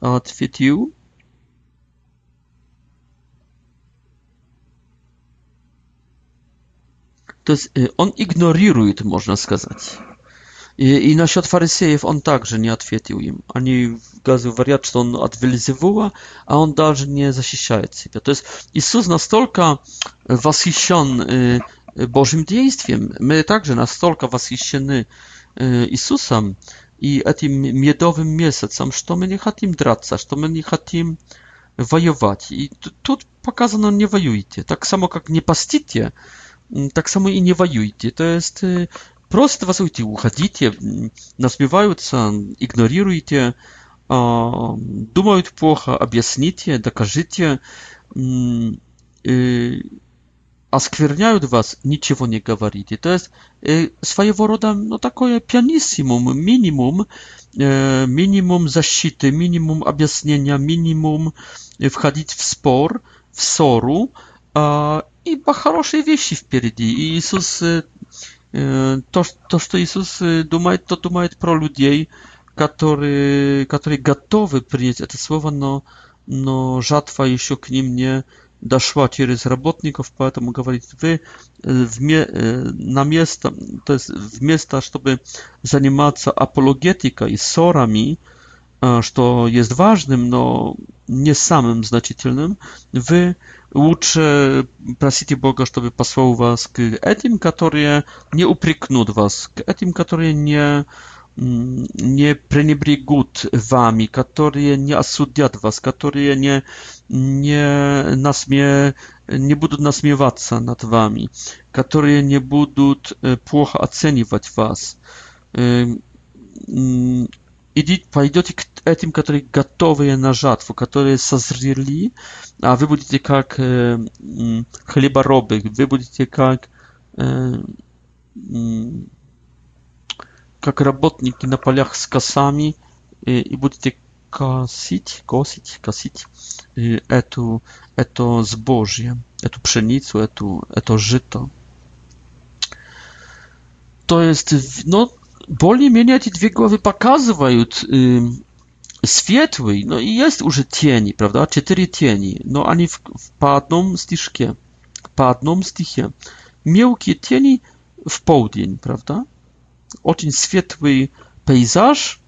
Speaker 2: ответил. to jest, on ignoruje, to można сказать. И, и насчет фарисеев он также не ответил им. Они говорят, что он от Вельзевула, а он даже не защищает себя. То есть Иисус настолько восхищен Божьим действием, мы также настолько восхищены Иисусом и этим медовым месяцем, что мы не хотим драться, что мы не хотим воевать. И тут показано, не воюйте. Так само, как не постите, tak samo i nie wojujcie. To jest просто вас уйти, уходите, насмеваются, игнорируйте, думают плохо, объясните, докажите, оскверняют вас, ничего не говорите. То есть своего рода ну, такое пианиссимум, минимум, минимум защиты, минимум объяснения, минимум входить в спор, в ссору, ибо хорошие вещи впереди. И Иисус, то, то, что Иисус думает, то думает про людей, которые, которые готовы принять это слово, но, но жатва еще к ним не дошла через работников, поэтому говорит, вы вме, на место, то есть вместо, чтобы заниматься апологетикой, ссорами, что jest ważnym, no nie samym znaczytelnym, wy лучше просите Бога, чтобы послал вас к этим, которые не упрекнут вас, к этим, которые не, не пренебрегут вами, которые не осудят вас, которые не, не, насме, не будут насмеваться над вами, которые не будут плохо оценивать вас. Идите, пойдете к этим, которые готовые на жатву, которые созрели, а вы будете как э, хлеборобы, вы будете как э, как работники на полях с косами и, и будете косить, косить, косить э, эту, это сбожье, эту пшеницу, эту, это жито. То есть, ну, более-менее эти две главы показывают э, светлый, но и есть уже тени, правда, четыре тени, но они в, в, по одном стишке, по одном стихе. Мелкие тени в полдень, правда? Очень светлый пейзаж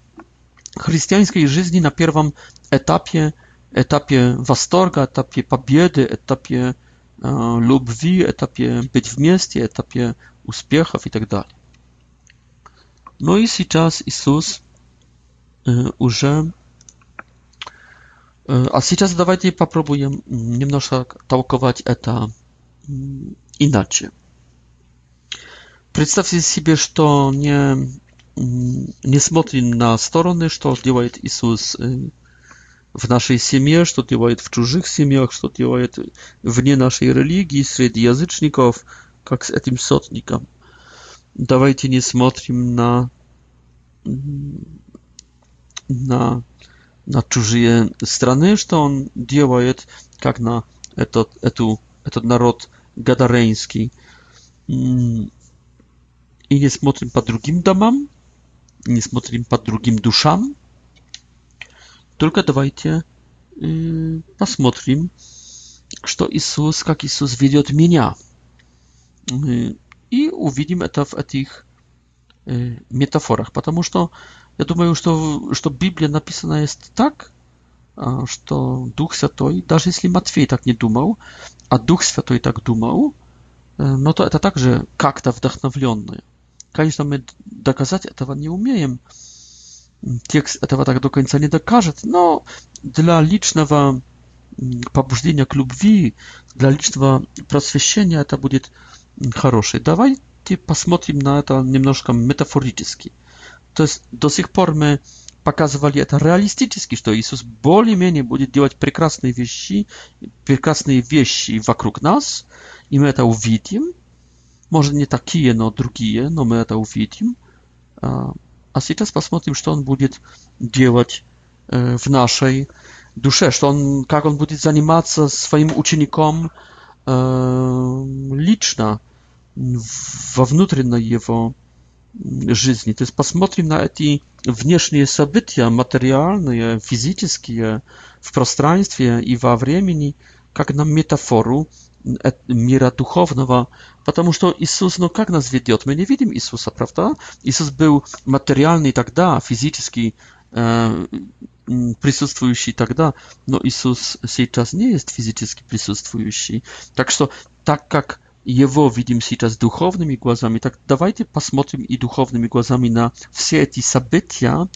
Speaker 2: христианской жизни на первом этапе, этапе восторга, этапе победы, этапе э, любви, этапе быть вместе, этапе успехов и так далее. Ну и сейчас Иисус уже... А сейчас давайте попробуем немножко толковать это иначе. Представьте себе, что не, не смотрим на стороны, что делает Иисус в нашей семье, что делает в чужих семьях, что делает вне нашей религии, среди язычников, как с этим сотником – давайте не смотрим на, на, на чужие страны, что он делает, как на этот, эту, этот народ гадарейский. И не смотрим по другим домам, не смотрим по другим душам, только давайте посмотрим, что Иисус, как Иисус ведет меня и увидим это в этих э, метафорах. Потому что я думаю, что, что Библия написана есть так, что Дух Святой, даже если Матфей так не думал, а Дух Святой так думал, но то это также как-то вдохновленное. Конечно, мы доказать этого не умеем. Текст этого так до конца не докажет, но для личного побуждения к любви, для личного просвещения это будет хороший. Давайте посмотрим на это немножко метафорически. То есть до сих пор мы показывали это реалистически, что Иисус более-менее будет делать прекрасные вещи, прекрасные вещи вокруг нас, и мы это увидим. Может, не такие, но другие, но мы это увидим. А сейчас посмотрим, что он будет делать в нашей душе, что он, как он будет заниматься своим учеником, liczna во внутренней его жизни. То есть посмотрим на эти внешние события, материальные, физические, в пространстве и во времени, как на метафору мира духовного, потому что Иисус, ну как нас ведет? Мы не видим Иисуса, правда? Иисус был материальный тогда, физический, присутствующий тогда, но Иисус сейчас не есть физически присутствующий. Так что, так как его видим сейчас духовными глазами, так давайте посмотрим и духовными глазами на все эти события,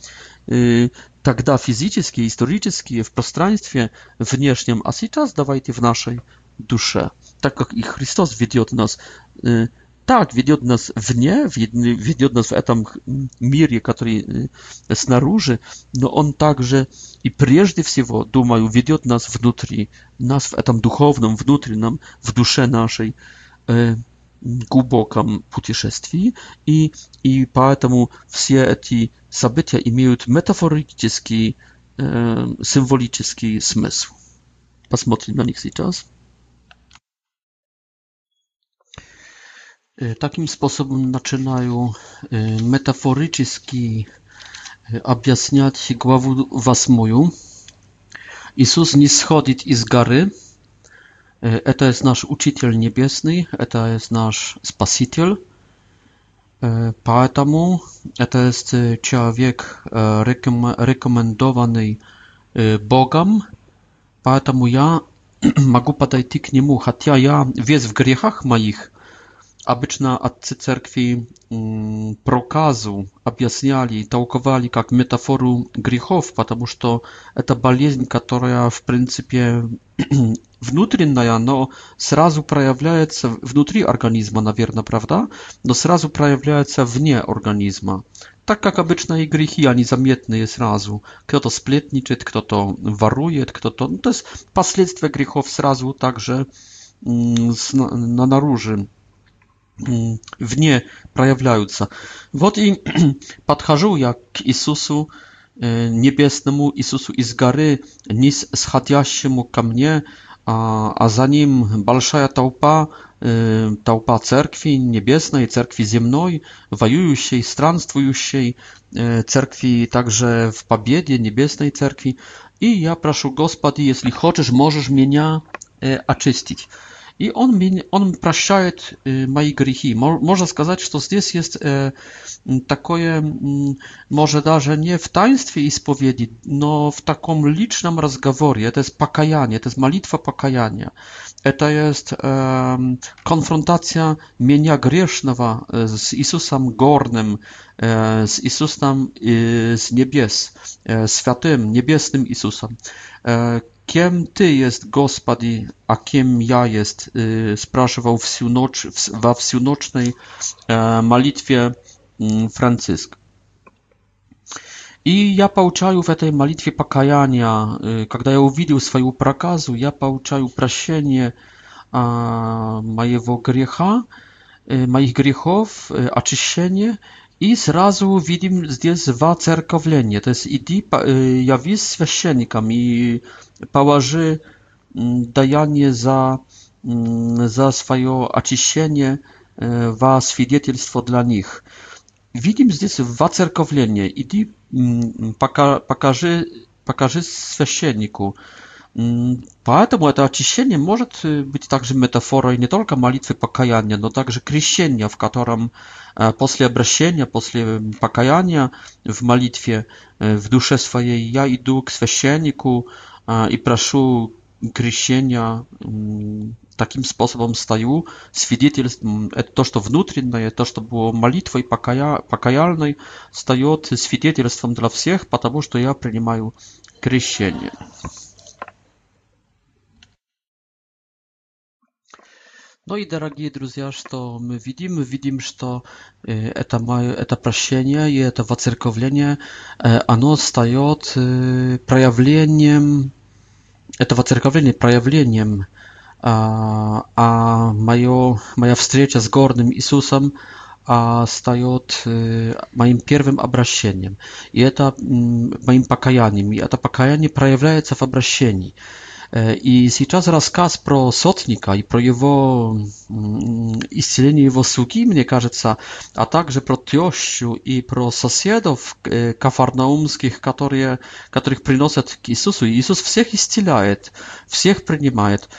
Speaker 2: тогда физические, исторические, в пространстве внешнем, а сейчас давайте в нашей душе, так как и Христос ведет нас Так, ведет нас вне, ведет нас в этом мире, который снаружи, но он также и прежде всего, думаю, ведет нас внутри, нас в этом духовном, внутреннем, в душе нашей э, глубоком путешествии. И, и поэтому все эти события имеют метафорический, э, символический смысл. Посмотрим на них сейчас. Y, takim sposobem zaczynają y, metaforycznie y, objaśniać głowę wasmoju. Jezus nie schodzi z gary. To jest nasz uczyciel niebieski, to jest nasz spasiciel. Поэтому это есть человек реком, рекомендованный Богом, поэтому я могу подойти к нему, хотя я весь в грехах моих, обычно отцы церкви проказу объясняли и толковали как метафору грехов, потому что это болезнь, которая в принципе внутренняя, но сразу проявляется внутри организма, наверное, правда? Но сразу проявляется вне организма. Так как обычно и грехи, они заметные сразу. Кто-то сплетничает, кто-то ворует, кто-то... Ну, то есть последствия грехов сразу также на наружу вне проявляются. Вот и подхожу я к Иисусу Небесному, Иисусу из горы, низ сходящему ко мне, а, а за ним большая толпа, э, толпа церкви небесной, церкви земной, воюющей, странствующей, э, церкви также в победе, небесной церкви. И я прошу, Господи, если хочешь, можешь меня э, очистить и он, меня, он прощает мои грехи. Можно сказать, что здесь есть такое, может даже не в таинстве исповеди, но в таком личном разговоре. Это есть покаяние, это есть молитва покаяния. Это есть конфронтация меня грешного с Иисусом Горным, z Jezusem z niebies, świętym, niebieskim Jezusem, Kiem ty jest, Gospody, a kim ja jest, y, spraszywał w wsiunocznej e, malitwie mm, Franciszek. I ja pouczaju w tej malitwie pokajania, kiedy ja uwidził swoją prakazu, ja pouczaju prosienie mojego grzecha, y, moich grzechów, y, oczyszczenie, i zrazu widzimy zdjęć dwa. To jest idi, y, ja z świeczennikami i mm, dajanie za, mm, za swoje oczyszczenie, y, wa świadectwo dla nich. Widzimy zdjęć dwa cerkowlenie. Idi, pokaż, pokaż, pokaż Поэтому это очищение может быть также метафорой не только молитвы покаяния, но также крещения, в котором после обращения, после покаяния в молитве в душе своей я иду к священнику и прошу крещения, таким способом стою свидетельством, это то, что внутреннее, то, что было молитвой покая, покаяльной, стает свидетельством для всех, потому что я принимаю крещение. No i drodzy друзья, co my widzimy, widzimy, że to y, to prosienie i to wacerkowlenie, e, ono staje od y, przejawieniem to wacerkowlenie przejawieniem a, a moja moja встреча z gornym Jezusem a staje od y, moim pierwszym obrażeniem i to mm, moim pokajaniem. I to pokajanie przejawia się w obrażeniu. И сейчас рассказ про сотника и про его исцеление его слуги, мне кажется, а также про тещу и про соседов кафарнаумских, которые, которых приносят к Иисусу. И Иисус всех исцеляет, всех принимает.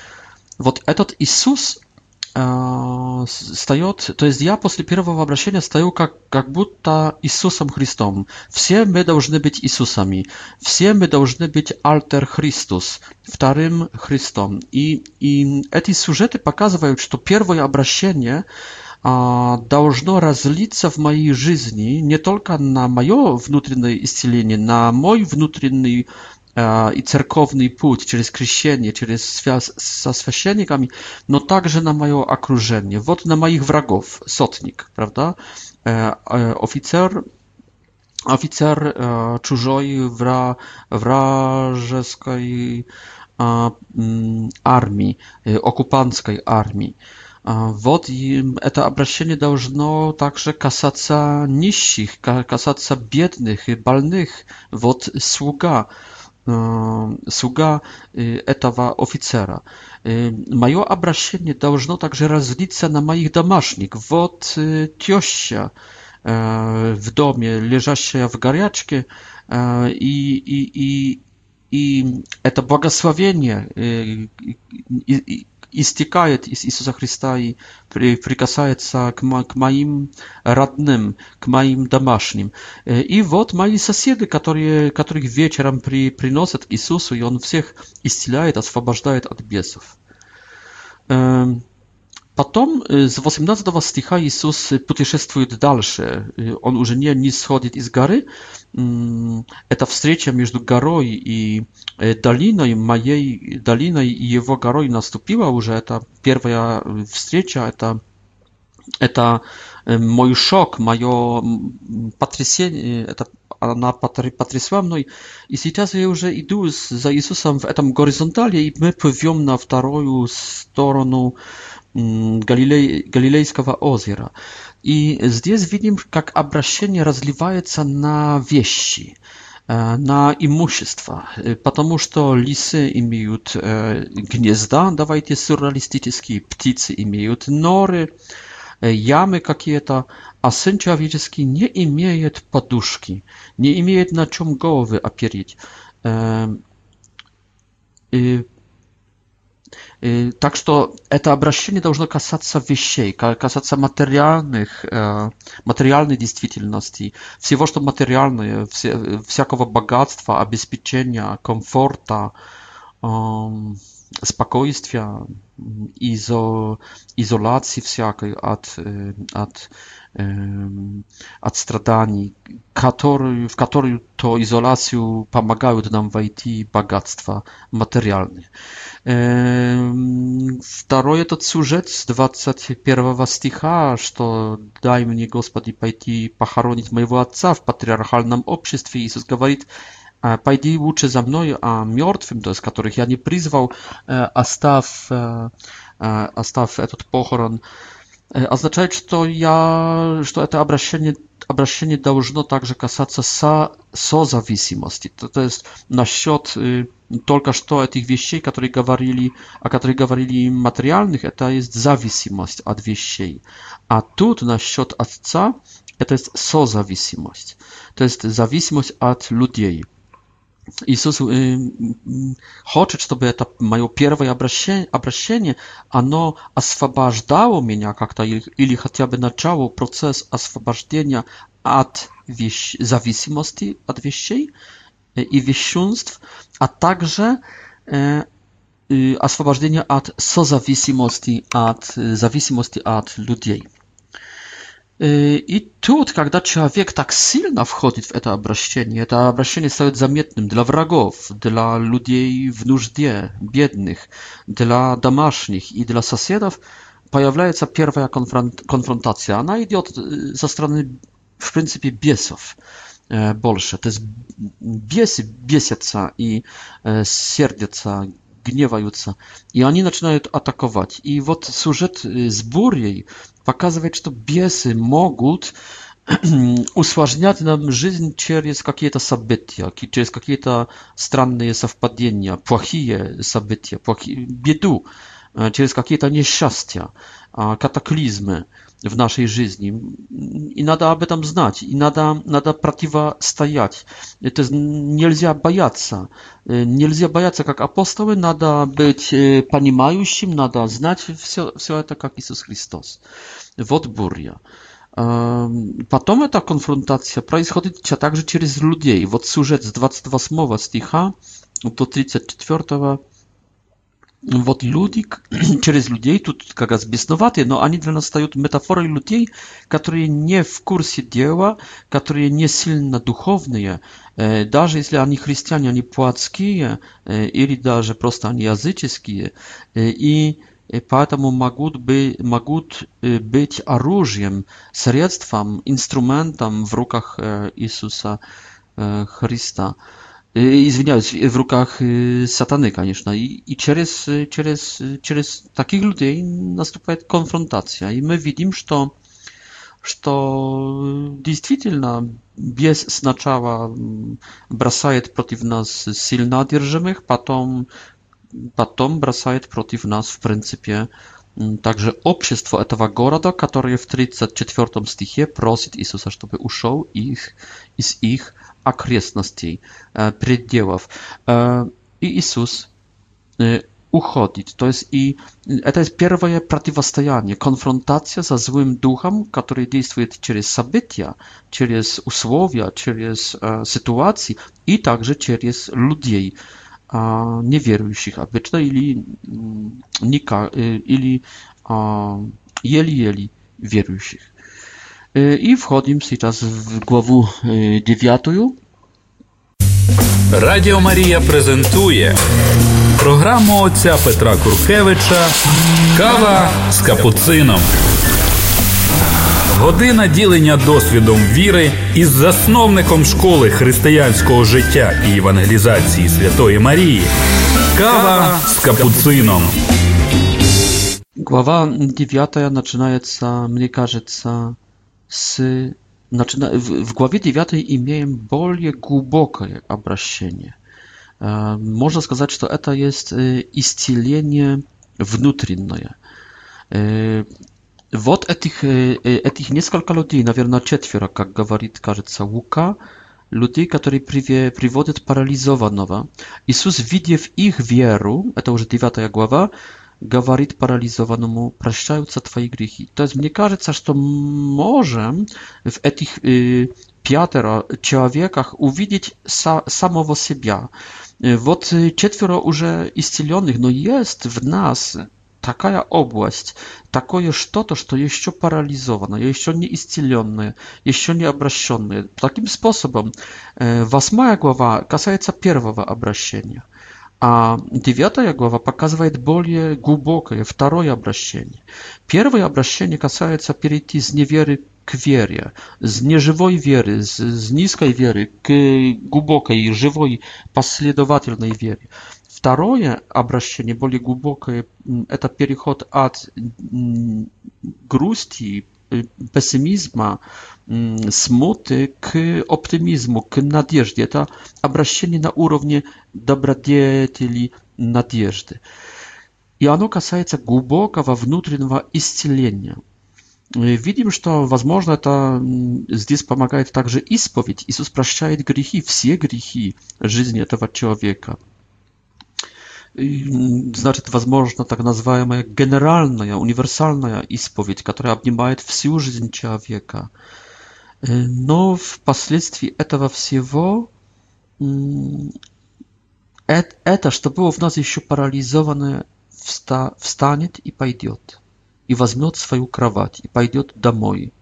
Speaker 2: Вот этот Иисус, встает, то есть я после первого обращения стою как, как будто Иисусом Христом. Все мы должны быть Иисусами. Все мы должны быть Альтер Христос, вторым Христом. И, и эти сюжеты показывают, что первое обращение а, должно разлиться в моей жизни не только на мое внутреннее исцеление, на мой внутренний E, i cerkowny płód, przez krzyżowanie, przez zaswiesienie, no także na moje okrużenie, wod na moich wrogów, sotnik, prawda? E, e, oficer, oficer czużoj wra, wrażeskiej mm, armii, okupanckiej armii. Вот и это обращение должно также касаться нищих, касаться бедных и больных. Вот слуга. Uh, слуга этого офицера. Мое обращение должно также разлиться на моих домашних. Вот теща в доме, лежащая в горячке, и, и, и, и это благословение, и, и, истекает из Иисуса Христа и прикасается к, мо к моим родным, к моим домашним. И вот мои соседи, которые, которых вечером при, приносят Иисусу, и Он всех исцеляет, освобождает от бесов. Потом с 18 стиха Иисус путешествует дальше. Он уже не, не сходит из горы. Эта встреча между горой и долиной, моей долиной и его горой наступила уже. Это первая встреча, это, это мой шок, мое потрясение, это она потрясла мной. И сейчас я уже иду за Иисусом в этом горизонтале, и мы плывем на вторую сторону э, Галилей, Галилейского озера. И здесь видим, как обращение разливается на вещи на имущество, потому что лисы имеют гнезда, давайте сюрреалистические, птицы имеют норы, ямы какие-то, а сын человеческий не имеет подушки, не имеет на чем головы опереть. И Так что это обращение должно касаться вещей, касаться материальных, материальной действительности, всего, что материальное, всякого богатства, обеспечения, комфорта, спокойствия, изо, изоляции всякой от, от, от страданий, которые, в которую то изоляцию помогают нам войти богатства материальные. Второй этот сюжет с 21 стиха, что «Дай мне, Господи, пойти похоронить моего отца в патриархальном обществе». Иисус говорит, пойди лучше за мной, а мертвым, то есть которых я не призвал, оставь, оставь этот похорон означает, что я, что это обращение обращение должно также касаться со, созависимости, то, то есть насчет э, только что этих вещей, которые говорили, о которых говорили материальных, это есть зависимость от вещей. А тут насчет отца это есть созависимость, то есть зависимость от людей. Jezus y, y, chce, żeby to moje pierwsze obrażenie, ono oswobodzało mnie jakak to, ili chociażby zaczęło proces oswobodzenia od zależności od wieści y, i wieściunstw, a także oswobodzenia od sozawisimosti, od zależności od ludzi. И тут, когда человек так сильно входит в это обращение, это обращение становится заметным для врагов, для людей в нужде, бедных, для домашних и для соседов, появляется первая конфронтация. Она идет со стороны, в принципе, бесов больше. То есть бесы бесятся и сердятся гневаются, и они начинают атаковать. И вот сюжет с бурей показывает, что бесы могут усложнять нам жизнь через какие-то события, через какие-то странные совпадения, плохие события, плохие, беду, через какие-то несчастья, катаклизмы w naszej жизни. И надо об этом знать, и надо, надо противостоять. Это нельзя бояться. Нельзя бояться, как апостолы, надо быть понимающим, надо знать все, все это, как Иисус Христос. Вот буря. Потом эта конфронтация происходит также через людей. Вот сюжет с 28 стиха до 34 вот люди, через людей, тут как раз бесноватые, но они для нас стают метафорой людей, которые не в курсе дела, которые не сильно духовные, даже если они христиане, они плотские, или даже просто они языческие, и поэтому могут быть, могут быть оружием, средством, инструментом в руках Иисуса Христа. Y, i zwiniałeś w rukach y, satany, konieczna. I, i przez, y, przez, takich ludzi następuje konfrontacja. I my widzimy, że to, że to действительно bez znaczała mm, bracaje przeciw nas silna odjeżdżemych, potem, potem bracaje przeciw nas w pryncypie mm, także obszestwo etowa gora gorada, które w 34 stichie prosi Jezusa, żeby uszł ich, z ich окрестностей, пределов. И Иисус уходит. То есть и это первое противостояние, конфронтация со злым духом, который действует через события, через условия, через э, ситуации и также через людей, э, неверующих обычно или, э, или э, еле-еле верующих. I wchodzimy teraz w głowę dziewiątą.
Speaker 1: Радіо Марія презентує програму отця Петра Куркевича Кава з капуцином. Година ділення досвідом віри із засновником школи християнського життя і евангелізації Святої Марії. Кава з капуцином.
Speaker 2: Глава 9 начинается, мне кажется, z... Znaczy, w, w głowie dziewiatej imieniem bolie głęboko, jak обращение. Можно сказать, что это есть исцеление внутреннее. Вот этих, этих несколько людей, наверное, четверо, как говорит, кажется, Лука, людей, которые приводят парализованного. Иисус, видев их веру, это уже 9 глава, говорит парализованному «Прощаются твои грехи». То есть мне кажется, что можем в этих э, пятеро человеках увидеть са самого себя. Вот четверо уже исцеленных, но есть в нас такая область, такое что-то, что еще парализовано, еще не исцеленное, еще не обращенное. Таким способом, восьмая глава касается первого обращения – А девятая глава показывает более глубокое второе обращение. Первое обращение касается перейти с неверы к вере, с неживой веры, с, с низкой веры к глубокой, живой, последовательной вере. Второе обращение, более глубокое, это переход от грусти, пессимизма смуты к оптимизму, к надежде. Это обращение на уровне добродетели надежды. И оно касается глубокого внутреннего исцеления. Видим, что, возможно, это здесь помогает также исповедь. Иисус прощает грехи, все грехи жизни этого человека. Значит, возможно, так называемая генеральная, универсальная исповедь, которая обнимает всю жизнь человека. Но впоследствии этого всего это, что было в нас еще парализовано, встанет и пойдет, и возьмет свою кровать, и пойдет домой.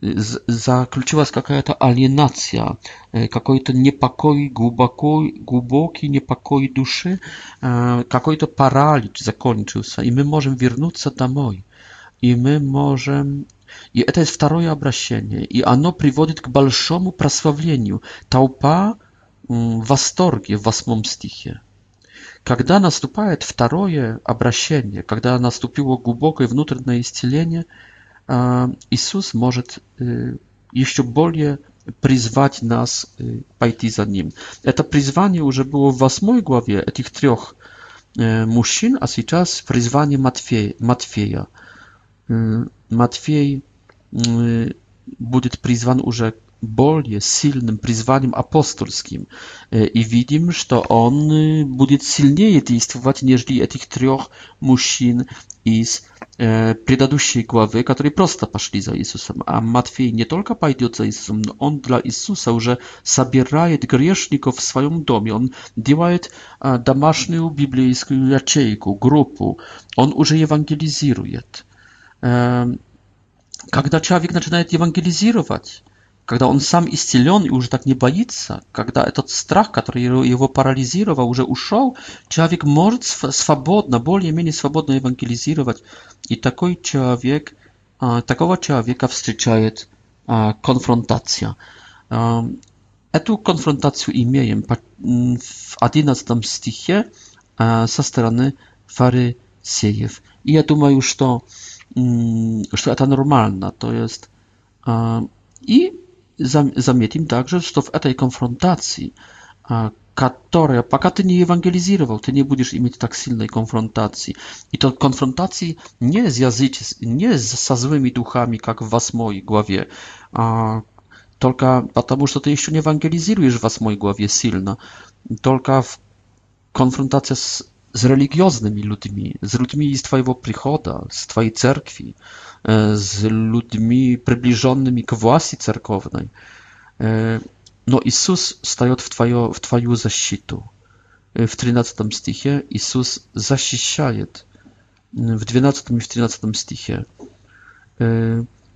Speaker 2: Заключилась какая-то алиенация, какой-то непокой, глубоко, глубокий непокой души, какой-то паралич закончился, и мы можем вернуться домой, и мы можем И это второе обращение, и оно приводит к большому прославлению. Толпа в восторге в восьмом стихе. Когда наступает второе обращение, когда наступило глубокое внутреннее исцеление, Иисус может еще более призвать нас пойти за Ним. Это призвание уже было в восьмой главе этих трех мужчин, а сейчас призвание Матфея. Матфея. Матфей будет призван уже более сильным призванием апостольским. И видим, что он будет сильнее действовать, нежели этих трех мужчин из предыдущей главы, которые просто пошли за Иисусом. А Матфей не только пойдет за Иисусом, но он для Иисуса уже собирает грешников в своем доме. Он делает домашнюю библейскую ячейку, группу. Он уже евангелизирует. Когда человек начинает евангелизировать, когда он сам исцелен и уже так не боится, когда этот страх, который его парализировал, уже ушел, человек может свободно, более-менее свободно евангелизировать. И такой человек, такого человека встречает конфронтация. Эту конфронтацию имеем в 11 стихе со стороны фарисеев. И я думаю, что, że to normalne, to jest e, i zamietim także, że to w tej konfrontacji, e, która, paka ty nie ewangelizował, ty nie będziesz mieć tak silnej konfrontacji. I to konfrontacji nie z jazyki, nie z sa duchami, jak w was mojej głowie, a tylko dlatego, że ty jeszcze nie ewangelizujesz was mojej głowie silna, tylko w konfrontacja z z religijnymi ludźmi, z ludźmi z Twojego przychoda, z Twojej cerkwi, e, z ludźmi przybliżonymi k własi cerkownej. E, no, Jezus staje w Twoją, w twoją zaszczytu. E, w 13 stichie Jezus zasiszaje. W 12 i w 13 stichie.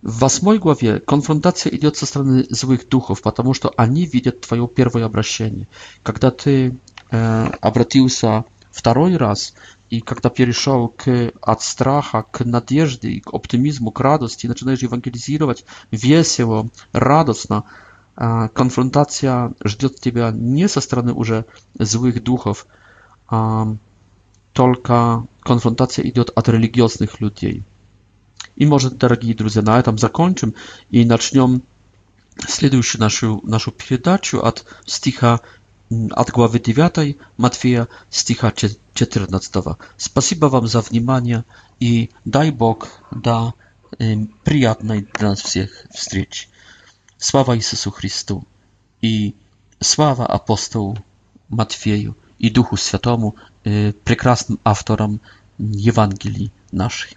Speaker 2: W 8 głowie konfrontacja idzie ze strony złych duchów, ponieważ oni widzą Twoje pierwsze obrazienie. Kiedy Ty obratiłeś Второй раз, и когда перешел к, от страха к надежде, и к оптимизму, к радости, начинаешь евангелизировать весело, радостно, конфронтация ждет тебя не со стороны уже злых духов, а только конфронтация идет от религиозных людей. И, может, дорогие друзья, на этом закончим и начнем следующую нашу, нашу передачу от стиха от главы 9 Матфея, стиха 14. Спасибо вам за внимание и дай Бог да приятной для нас всех встреч. Слава Иисусу Христу и слава апостолу Матфею и Духу Святому, прекрасным авторам Евангелий нашей.